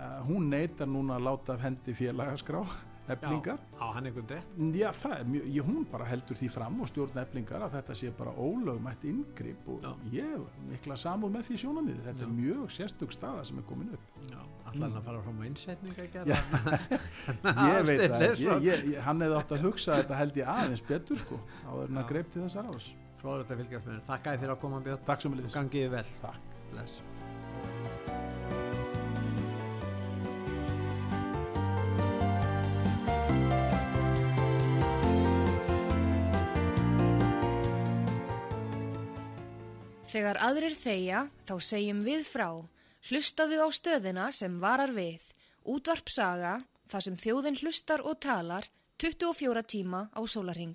[SPEAKER 2] Uh, hún neytar núna að láta af hendi félagaskrá, eflingar.
[SPEAKER 1] Já, á hann einhvern rétt?
[SPEAKER 2] Já, það er mjög, ég, hún bara heldur því fram og stjórn eflingar að þetta sé bara ólögmætt inngrip og
[SPEAKER 1] Já.
[SPEAKER 2] ég mikla samúð með því sjónamiði. Þetta
[SPEAKER 1] Já.
[SPEAKER 2] er mjög sérstök staða sem er komin upp.
[SPEAKER 1] Já, allar hann að fara fram á innsetning að gera?
[SPEAKER 2] Ég veit
[SPEAKER 1] Steinleinsson.
[SPEAKER 2] ég, ég, hann hefði átt að hugsa þetta held ég aðeins betur sko, áður en að greip til þessar árs.
[SPEAKER 1] Fróðilegt að fylgjast með þér. Þakka þér fyrir að koma Björn.
[SPEAKER 2] Takk sem við
[SPEAKER 1] og gangið þér vel.
[SPEAKER 2] Takk.
[SPEAKER 1] Bless.
[SPEAKER 3] Þegar aðrir þeia, þá segjum við frá. Hlustaðu á stöðina sem varar við. Útvarp saga, þar sem þjóðin hlustar og talar 24 tíma á sólarhing.